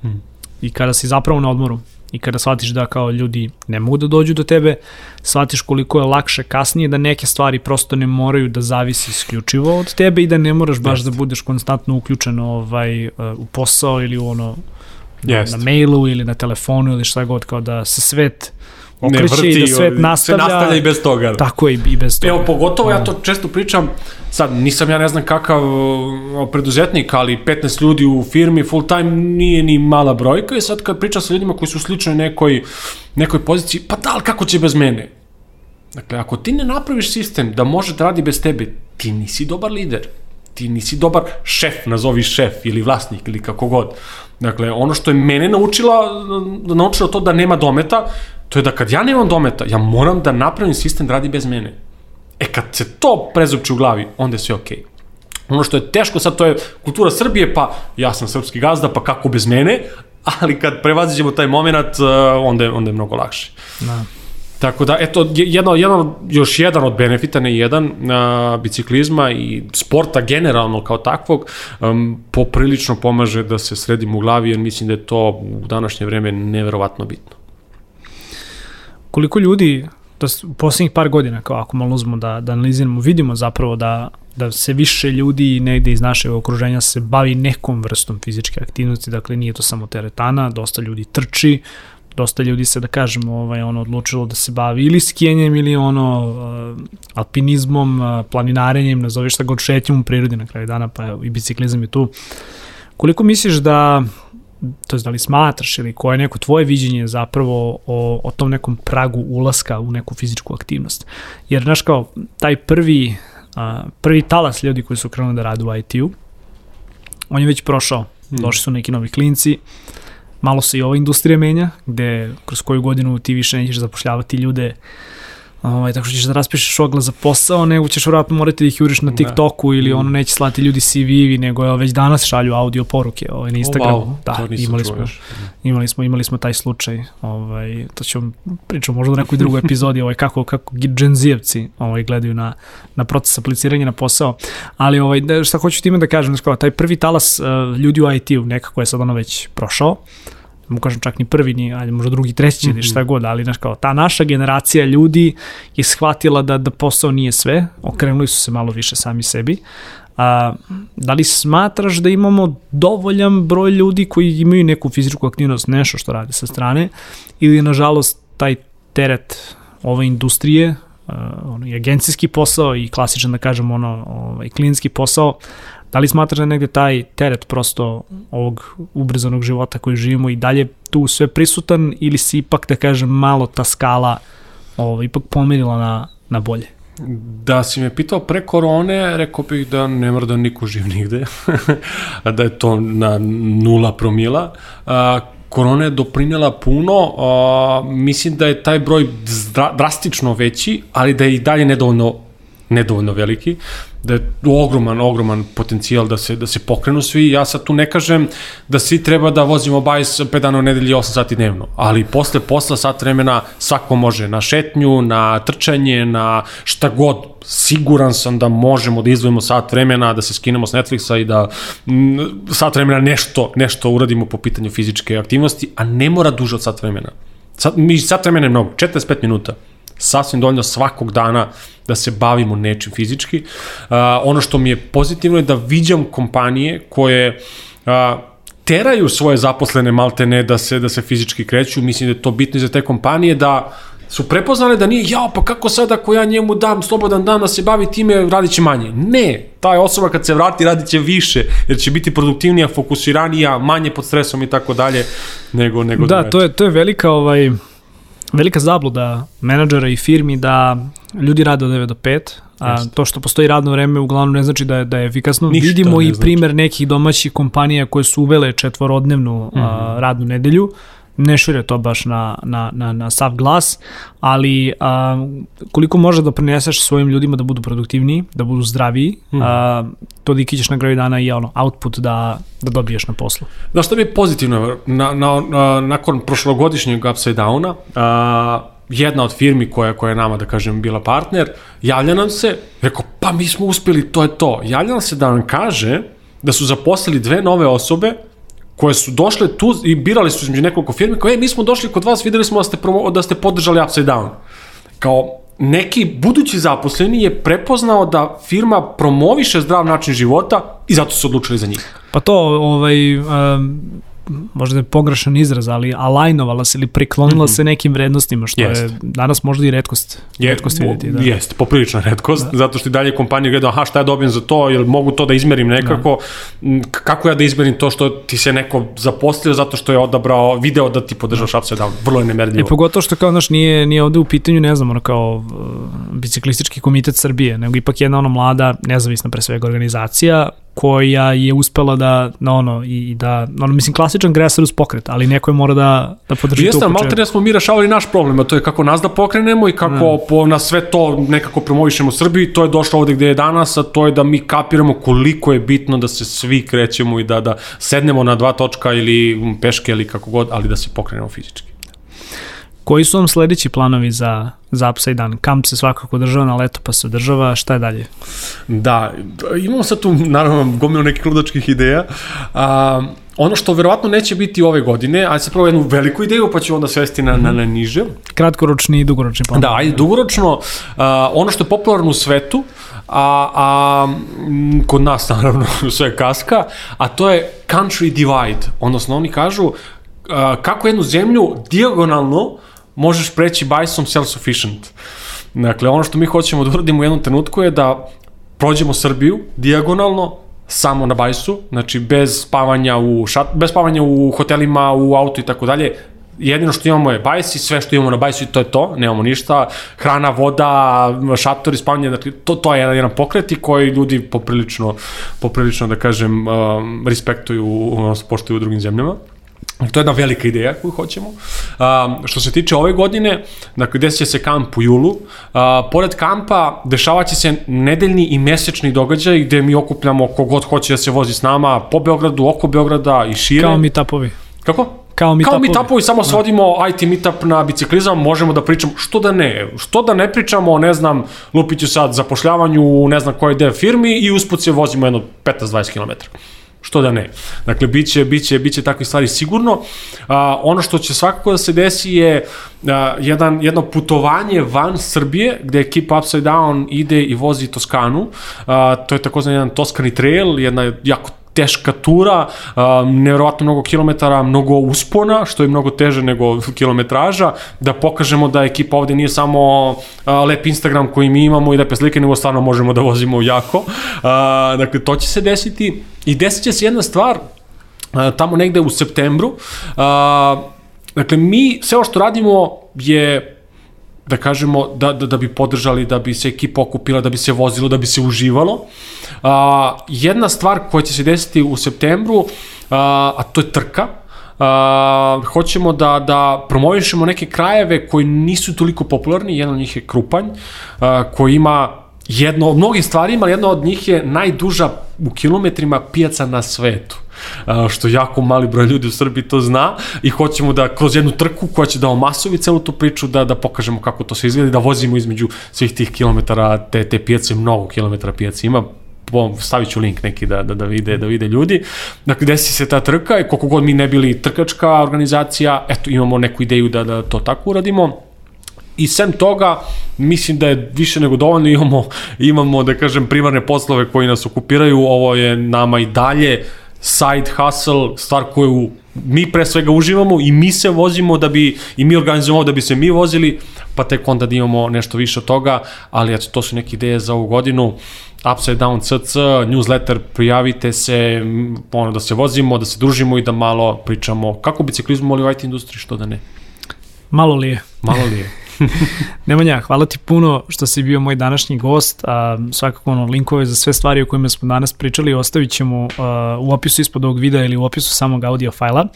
hmm. i kada si zapravo na odmoru i kada shvatiš da kao ljudi ne mogu da dođu do tebe, shvatiš koliko je lakše kasnije da neke stvari prosto ne moraju da zavisi isključivo od tebe i da ne moraš baš Jest. da budeš konstantno uključen ovaj, uh, u posao ili u ono na, na mailu ili na telefonu ili šta god, kao da se svet okreće i da svet nastavlja. Sve nastavlja i bez toga. Tako je i bez toga. Evo, pogotovo ja to često pričam, sad nisam ja ne znam kakav preduzetnik, ali 15 ljudi u firmi full time nije ni mala brojka i sad kad pričam sa ljudima koji su slični nekoj, nekoj poziciji, pa da, ali kako će bez mene? Dakle, ako ti ne napraviš sistem da može da radi bez tebe, ti nisi dobar lider ti nisi dobar šef, nazovi šef ili vlasnik ili kako god. Dakle, ono što je mene naučila, naučila to da nema dometa, to je da kad ja nemam dometa, ja moram da napravim sistem da radi bez mene. E kad se to prezupče u glavi, onda je sve okej. Okay. Ono što je teško sad, to je kultura Srbije, pa ja sam srpski gazda, pa kako bez mene, ali kad prevaziđemo taj moment, uh, onda je, onda je mnogo lakše. Da. Tako da, eto, jedno, jedno, još jedan od benefita, ne jedan, a, biciklizma i sporta generalno kao takvog, um, poprilično pomaže da se sredimo u glavi, jer mislim da je to u današnje vreme neverovatno bitno koliko ljudi da u poslednjih par godina, kao ako malo uzmemo da, da analiziramo, vidimo zapravo da, da se više ljudi negde iz našeg okruženja se bavi nekom vrstom fizičke aktivnosti, dakle nije to samo teretana, dosta ljudi trči, dosta ljudi se da kažemo ovaj ono odlučilo da se bavi ili skijenjem ili ono uh, alpinizmom, uh, planinarenjem, nazoveš šta god šetnjom u prirodi na kraju dana, pa evo, i biciklizam je tu. Koliko misliš da to je da li smatraš ili koje je neko tvoje viđenje zapravo o, o tom nekom pragu ulaska u neku fizičku aktivnost. Jer, znaš, kao, taj prvi, a, prvi talas ljudi koji su krenuli da rade u IT-u, on je već prošao. Hmm. Došli su neki novi klinci, malo se i ova industrija menja, gde kroz koju godinu ti više nećeš zapošljavati ljude uh, Ovaj, tako što ćeš da raspišeš oglas za posao, nego ćeš vratno morati da ih juriš na da. TikToku da. ili ono neće slati ljudi CV-evi, nego je već danas šalju audio poruke ovaj, na Instagramu. Oh, wow, da, imali smo, imali smo, imali smo taj slučaj. Ovaj, to ćemo pričamo možda u nekoj drugoj epizodi ovaj, kako, kako Gen Z-evci ovaj, gledaju na, na proces apliciranja na posao. Ali ovaj, šta hoću time da kažem, znači, taj prvi talas uh, ljudi u IT-u nekako je sad ono već prošao. Uh, mu kažem čak ni prvi, ni, ajde, možda drugi, treći mm -hmm. ili šta god, ali znaš kao, ta naša generacija ljudi je shvatila da, da posao nije sve, okrenuli su se malo više sami sebi. A, da li smatraš da imamo dovoljan broj ljudi koji imaju neku fizičku aktivnost, nešto što rade sa strane, ili nažalost taj teret ove industrije, uh, ono, i agencijski posao i klasičan da kažem ono, ovaj, klinski posao, Da li smatraš da je negde taj teret prosto ovog ubrzanog života koji živimo i dalje tu sve prisutan ili si ipak, da kažem, malo ta skala ovo, ipak pomerila na, na bolje? Da si me pitao pre korone, rekao bih da ne mora da niko živ nigde, da je to na nula promila. A, korona je doprinela puno, a, mislim da je taj broj drastično veći, ali da je i dalje nedovoljno nedovoljno veliki, da je ogroman, ogroman potencijal da se, da se pokrenu svi. Ja sad tu ne kažem da svi treba da vozimo bajs 5 dana u nedelji 8 sati dnevno, ali posle posla sat vremena svako može na šetnju, na trčanje, na šta god. Siguran sam da možemo da izvojimo sat vremena, da se skinemo s Netflixa i da m, sat vremena nešto, nešto uradimo po pitanju fizičke aktivnosti, a ne mora duže od sat vremena. Sat, mi sat vremena je mnogo, 45 minuta sasvim dovoljno svakog dana da se bavimo nečim fizički. Uh, ono što mi je pozitivno je da viđam kompanije koje uh, teraju svoje zaposlene maltene da se da se fizički kreću. Mislim da je to bitno za te kompanije da su prepoznale da nije, ja, pa kako sad ako ja njemu dam slobodan dan da se bavi time, radit će manje. Ne, ta osoba kad se vrati radit će više, jer će biti produktivnija, fokusiranija, manje pod stresom i tako dalje, nego, nego da, to je, to je velika ovaj, velika zabluda menadžera i firmi da ljudi rade od 9 do 5, a to što postoji radno vreme uglavnom ne znači da je, da je efikasno. Ništa Vidimo i znači. primer nekih domaćih kompanija koje su uvele četvorodnevnu mm -hmm. a, Mhm. radnu nedelju, ne šire to baš na, na, na, na sav glas, ali a, koliko može da prineseš svojim ljudima da budu produktivniji, da budu zdraviji, Mhm. a, to da ćeš na kraju dana i ono, output da, da dobiješ na poslu. Znaš šta mi je pozitivno? Na, na, na, nakon prošlogodišnjeg Upside Downa, a, jedna od firmi koja, koja je nama, da kažem, bila partner, javlja nam se, rekao, pa mi smo uspeli, to je to. Javlja nam se da nam kaže da su zaposlili dve nove osobe koje su došle tu i birali su između nekoliko firme, kao, e, mi smo došli kod vas, videli smo da ste, promo, da ste podržali Upside Down. Kao, neki budući zaposleni je prepoznao da firma promoviše zdrav način života i zato su odlučili za njih. Pa to, ovaj, um, možda je pogrešan izraz, ali alajnovala se ili priklonila mm -hmm. se nekim vrednostima, što Jest. je danas možda i redkost, Je, redkost vidjeti. Da. Jeste, poprilična redkost, da. zato što i dalje kompanije gledaju, aha, šta ja dobijem za to, jel mogu to da izmerim nekako, da. kako ja da izmerim to što ti se neko zaposlio zato što je odabrao video da ti podržaš Upside Down, vrlo je I nemerljivo. pogotovo što kao, znaš, nije, nije ovde u pitanju, ne znam, ono kao uh, biciklistički komitet Srbije, nego ipak jedna ono mlada, nezavisna pre svega organizacija, koja je uspela da, na ono, i, da, ono, mislim, klasičan grassroots pokret, ali neko je mora da, da podrži Jeste, to ali malo ne smo mi rešavali naš problem, a to je kako nas da pokrenemo i kako mm. po, na sve to nekako promovišemo Srbiji, to je došlo ovde gde je danas, a to je da mi kapiramo koliko je bitno da se svi krećemo i da, da sednemo na dva točka ili peške ili kako god, ali da se pokrenemo fizički. Koji su vam sledeći planovi za, za Upside Down? Kamp se svakako održava na leto pa se održava, šta je dalje? Da, imamo sad tu naravno gomilu nekih ludačkih ideja. A, ono što verovatno neće biti ove godine, ajde se prvo jednu veliku ideju pa ću onda svesti na, na, na niže. Kratkoročni i dugoročni plan. Da, ajde dugoročno, a, ono što je popularno u svetu, a, a kod nas naravno sve kaska, a to je country divide, odnosno oni kažu a, kako jednu zemlju dijagonalno možeš preći bajsom self-sufficient. Dakle, ono što mi hoćemo da uradimo u jednom trenutku je da prođemo Srbiju dijagonalno, samo na bajsu, znači bez spavanja u šat, bez spavanja u hotelima, u auto i tako dalje. Jedino što imamo je bajs i sve što imamo na bajsu i to je to, nemamo ništa. Hrana, voda, šatori, spavanje, dakle, to, to je jedan, jedan pokret i koji ljudi poprilično, poprilično da kažem, um, respektuju, odnosno poštuju u drugim zemljama. To je jedna velika ideja koju hoćemo. Um, što se tiče ove godine, dakle, desit će se kamp u julu. Uh, pored kampa dešavaće se nedeljni i mesečni događaj gde mi okupljamo kogod hoće da se vozi s nama po Beogradu, oko Beograda i šire. Kao meetupovi. Kako? Kao meetupovi. Kao meetupovi, samo svodimo IT meetup na biciklizam, možemo da pričamo, što da ne, što da ne pričamo o, ne znam, lupiću sad zapošljavanju u ne znam koje deo firmi i usput se vozimo jedno 15-20 km što da ne. Dakle, biće, biće, biće takve stvari sigurno. A, ono što će svakako da se desi je a, jedan, jedno putovanje van Srbije, gde ekipa Upside Down ide i vozi Toskanu. A, to je takozvan jedan Toskani trail, jedna jako teška tura, nevjerovatno mnogo kilometara, mnogo uspona, što je mnogo teže nego kilometraža, da pokažemo da ekipa ovde nije samo lep Instagram koji mi imamo i lepe slike, nego stvarno možemo da vozimo jako. Dakle, to će se desiti i desit će se jedna stvar tamo negde u septembru. Dakle, mi sve ovo što radimo je da kažemo, da, da, da bi podržali, da bi se ekipa okupila, da bi se vozilo, da bi se uživalo. A, jedna stvar koja će se desiti u septembru, a, a to je trka, a, hoćemo da, da promovišemo neke krajeve koji nisu toliko popularni, jedan od njih je Krupanj, a, koji ima jedno od mnogih stvarima, ali jedna od njih je najduža u kilometrima pijaca na svetu što jako mali broj ljudi u Srbiji to zna i hoćemo da kroz jednu trku koja će da omasovi celu tu priču da, da pokažemo kako to se izgleda da vozimo između svih tih kilometara te, te pijace, mnogo kilometara pijace ima, stavit ću link neki da, da, da, vide, da vide ljudi. Dakle, desi se ta trka i koliko god mi ne bili trkačka organizacija, eto, imamo neku ideju da, da to tako uradimo. I sem toga, mislim da je više nego dovoljno, imamo, imamo da kažem, primarne poslove koji nas okupiraju, ovo je nama i dalje side hustle, stvar koju mi pre svega uživamo i mi se vozimo da bi, i mi organizujemo da bi se mi vozili, pa tek onda da imamo nešto više od toga, ali eto, to su neke ideje za ovu godinu. Upside Down CC, newsletter, prijavite se, ono, da se vozimo, da se družimo i da malo pričamo kako biciklizmu, ali u IT industriji, što da ne. Malo li je? Malo li je. Nemanja, hvala ti puno što si bio moj današnji gost. A, svakako ono, linkove za sve stvari o kojima smo danas pričali ostavit ćemo a, u opisu ispod ovog videa ili u opisu samog audio fajla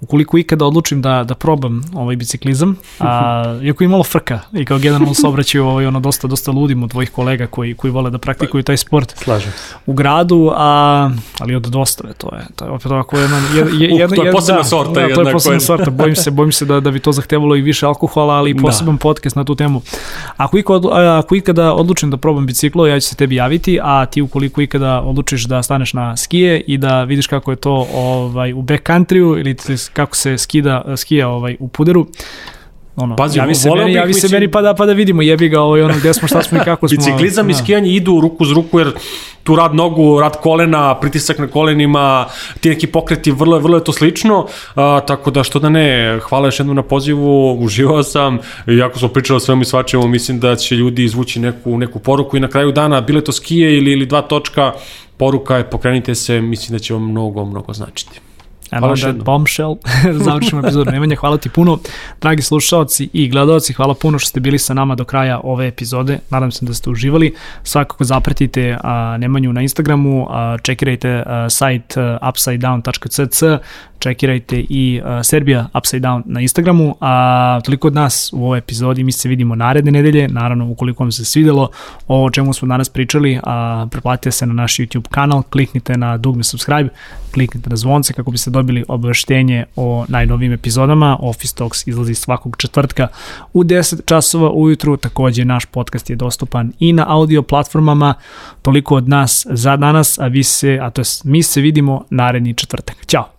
ukoliko ikada odlučim da, da probam ovaj biciklizam, a, iako je malo frka i kao generalno se obraćaju ovaj, ono, dosta, dosta ludim od tvojih kolega koji, koji vole da praktikuju taj sport Slažem. u gradu, a, ali od dostave, to je, to je opet ovako jedan, jedan, jedan, uh, to je posebna da, sorta. Da, to je posebna sorta, bojim se, bojim se da, da bi to zahtevalo i više alkohola, ali i da. poseban da. podcast na tu temu. Ako, ikada, ako ikada odlučim da probam biciklo, ja ću se tebi javiti, a ti ukoliko ikada odlučiš da staneš na skije i da vidiš kako je to ovaj, u backcountryu ili kako se skida, skija ovaj, u puderu, ono, Pazi, javi se meni, javi se meni pa da, pa da vidimo, jebi ga ovaj, ono, gde smo, šta smo i kako smo. Biciklizam da. i skijanje idu ruku z ruku, jer tu rad nogu, rad kolena, pritisak na kolenima, ti neki pokreti, vrlo, vrlo je to slično, a, tako da što da ne, hvala još jednom na pozivu, uživao sam, jako smo pričali o svemu i svačemu, mislim da će ljudi izvući neku, neku poruku i na kraju dana, bile to skije ili, ili dva točka, poruka je pokrenite se, mislim da će vam mnogo, mnogo značiti. And hvala on that bombshell, završimo epizodu Nemanja, hvala ti puno. Dragi slušalci i gledalci, hvala puno što ste bili sa nama do kraja ove epizode. Nadam se da ste uživali. Svakako zapratite a, Nemanju na Instagramu, a, čekirajte a, sajt upsidedown.cc, čekirajte i uh, Serbia Upside Down na Instagramu, a toliko od nas u ovoj epizodi, mi se vidimo naredne nedelje, naravno ukoliko vam se svidelo o čemu smo danas pričali, a preplatite se na naš YouTube kanal, kliknite na dugme subscribe, kliknite na zvonce kako biste dobili obaveštenje o najnovim epizodama. Office Talks izlazi svakog četvrtka u 10 časova ujutru, takođe naš podcast je dostupan i na audio platformama. Toliko od nas za danas, a vi se, a to je mi se vidimo naredni četvrtak. Ćao!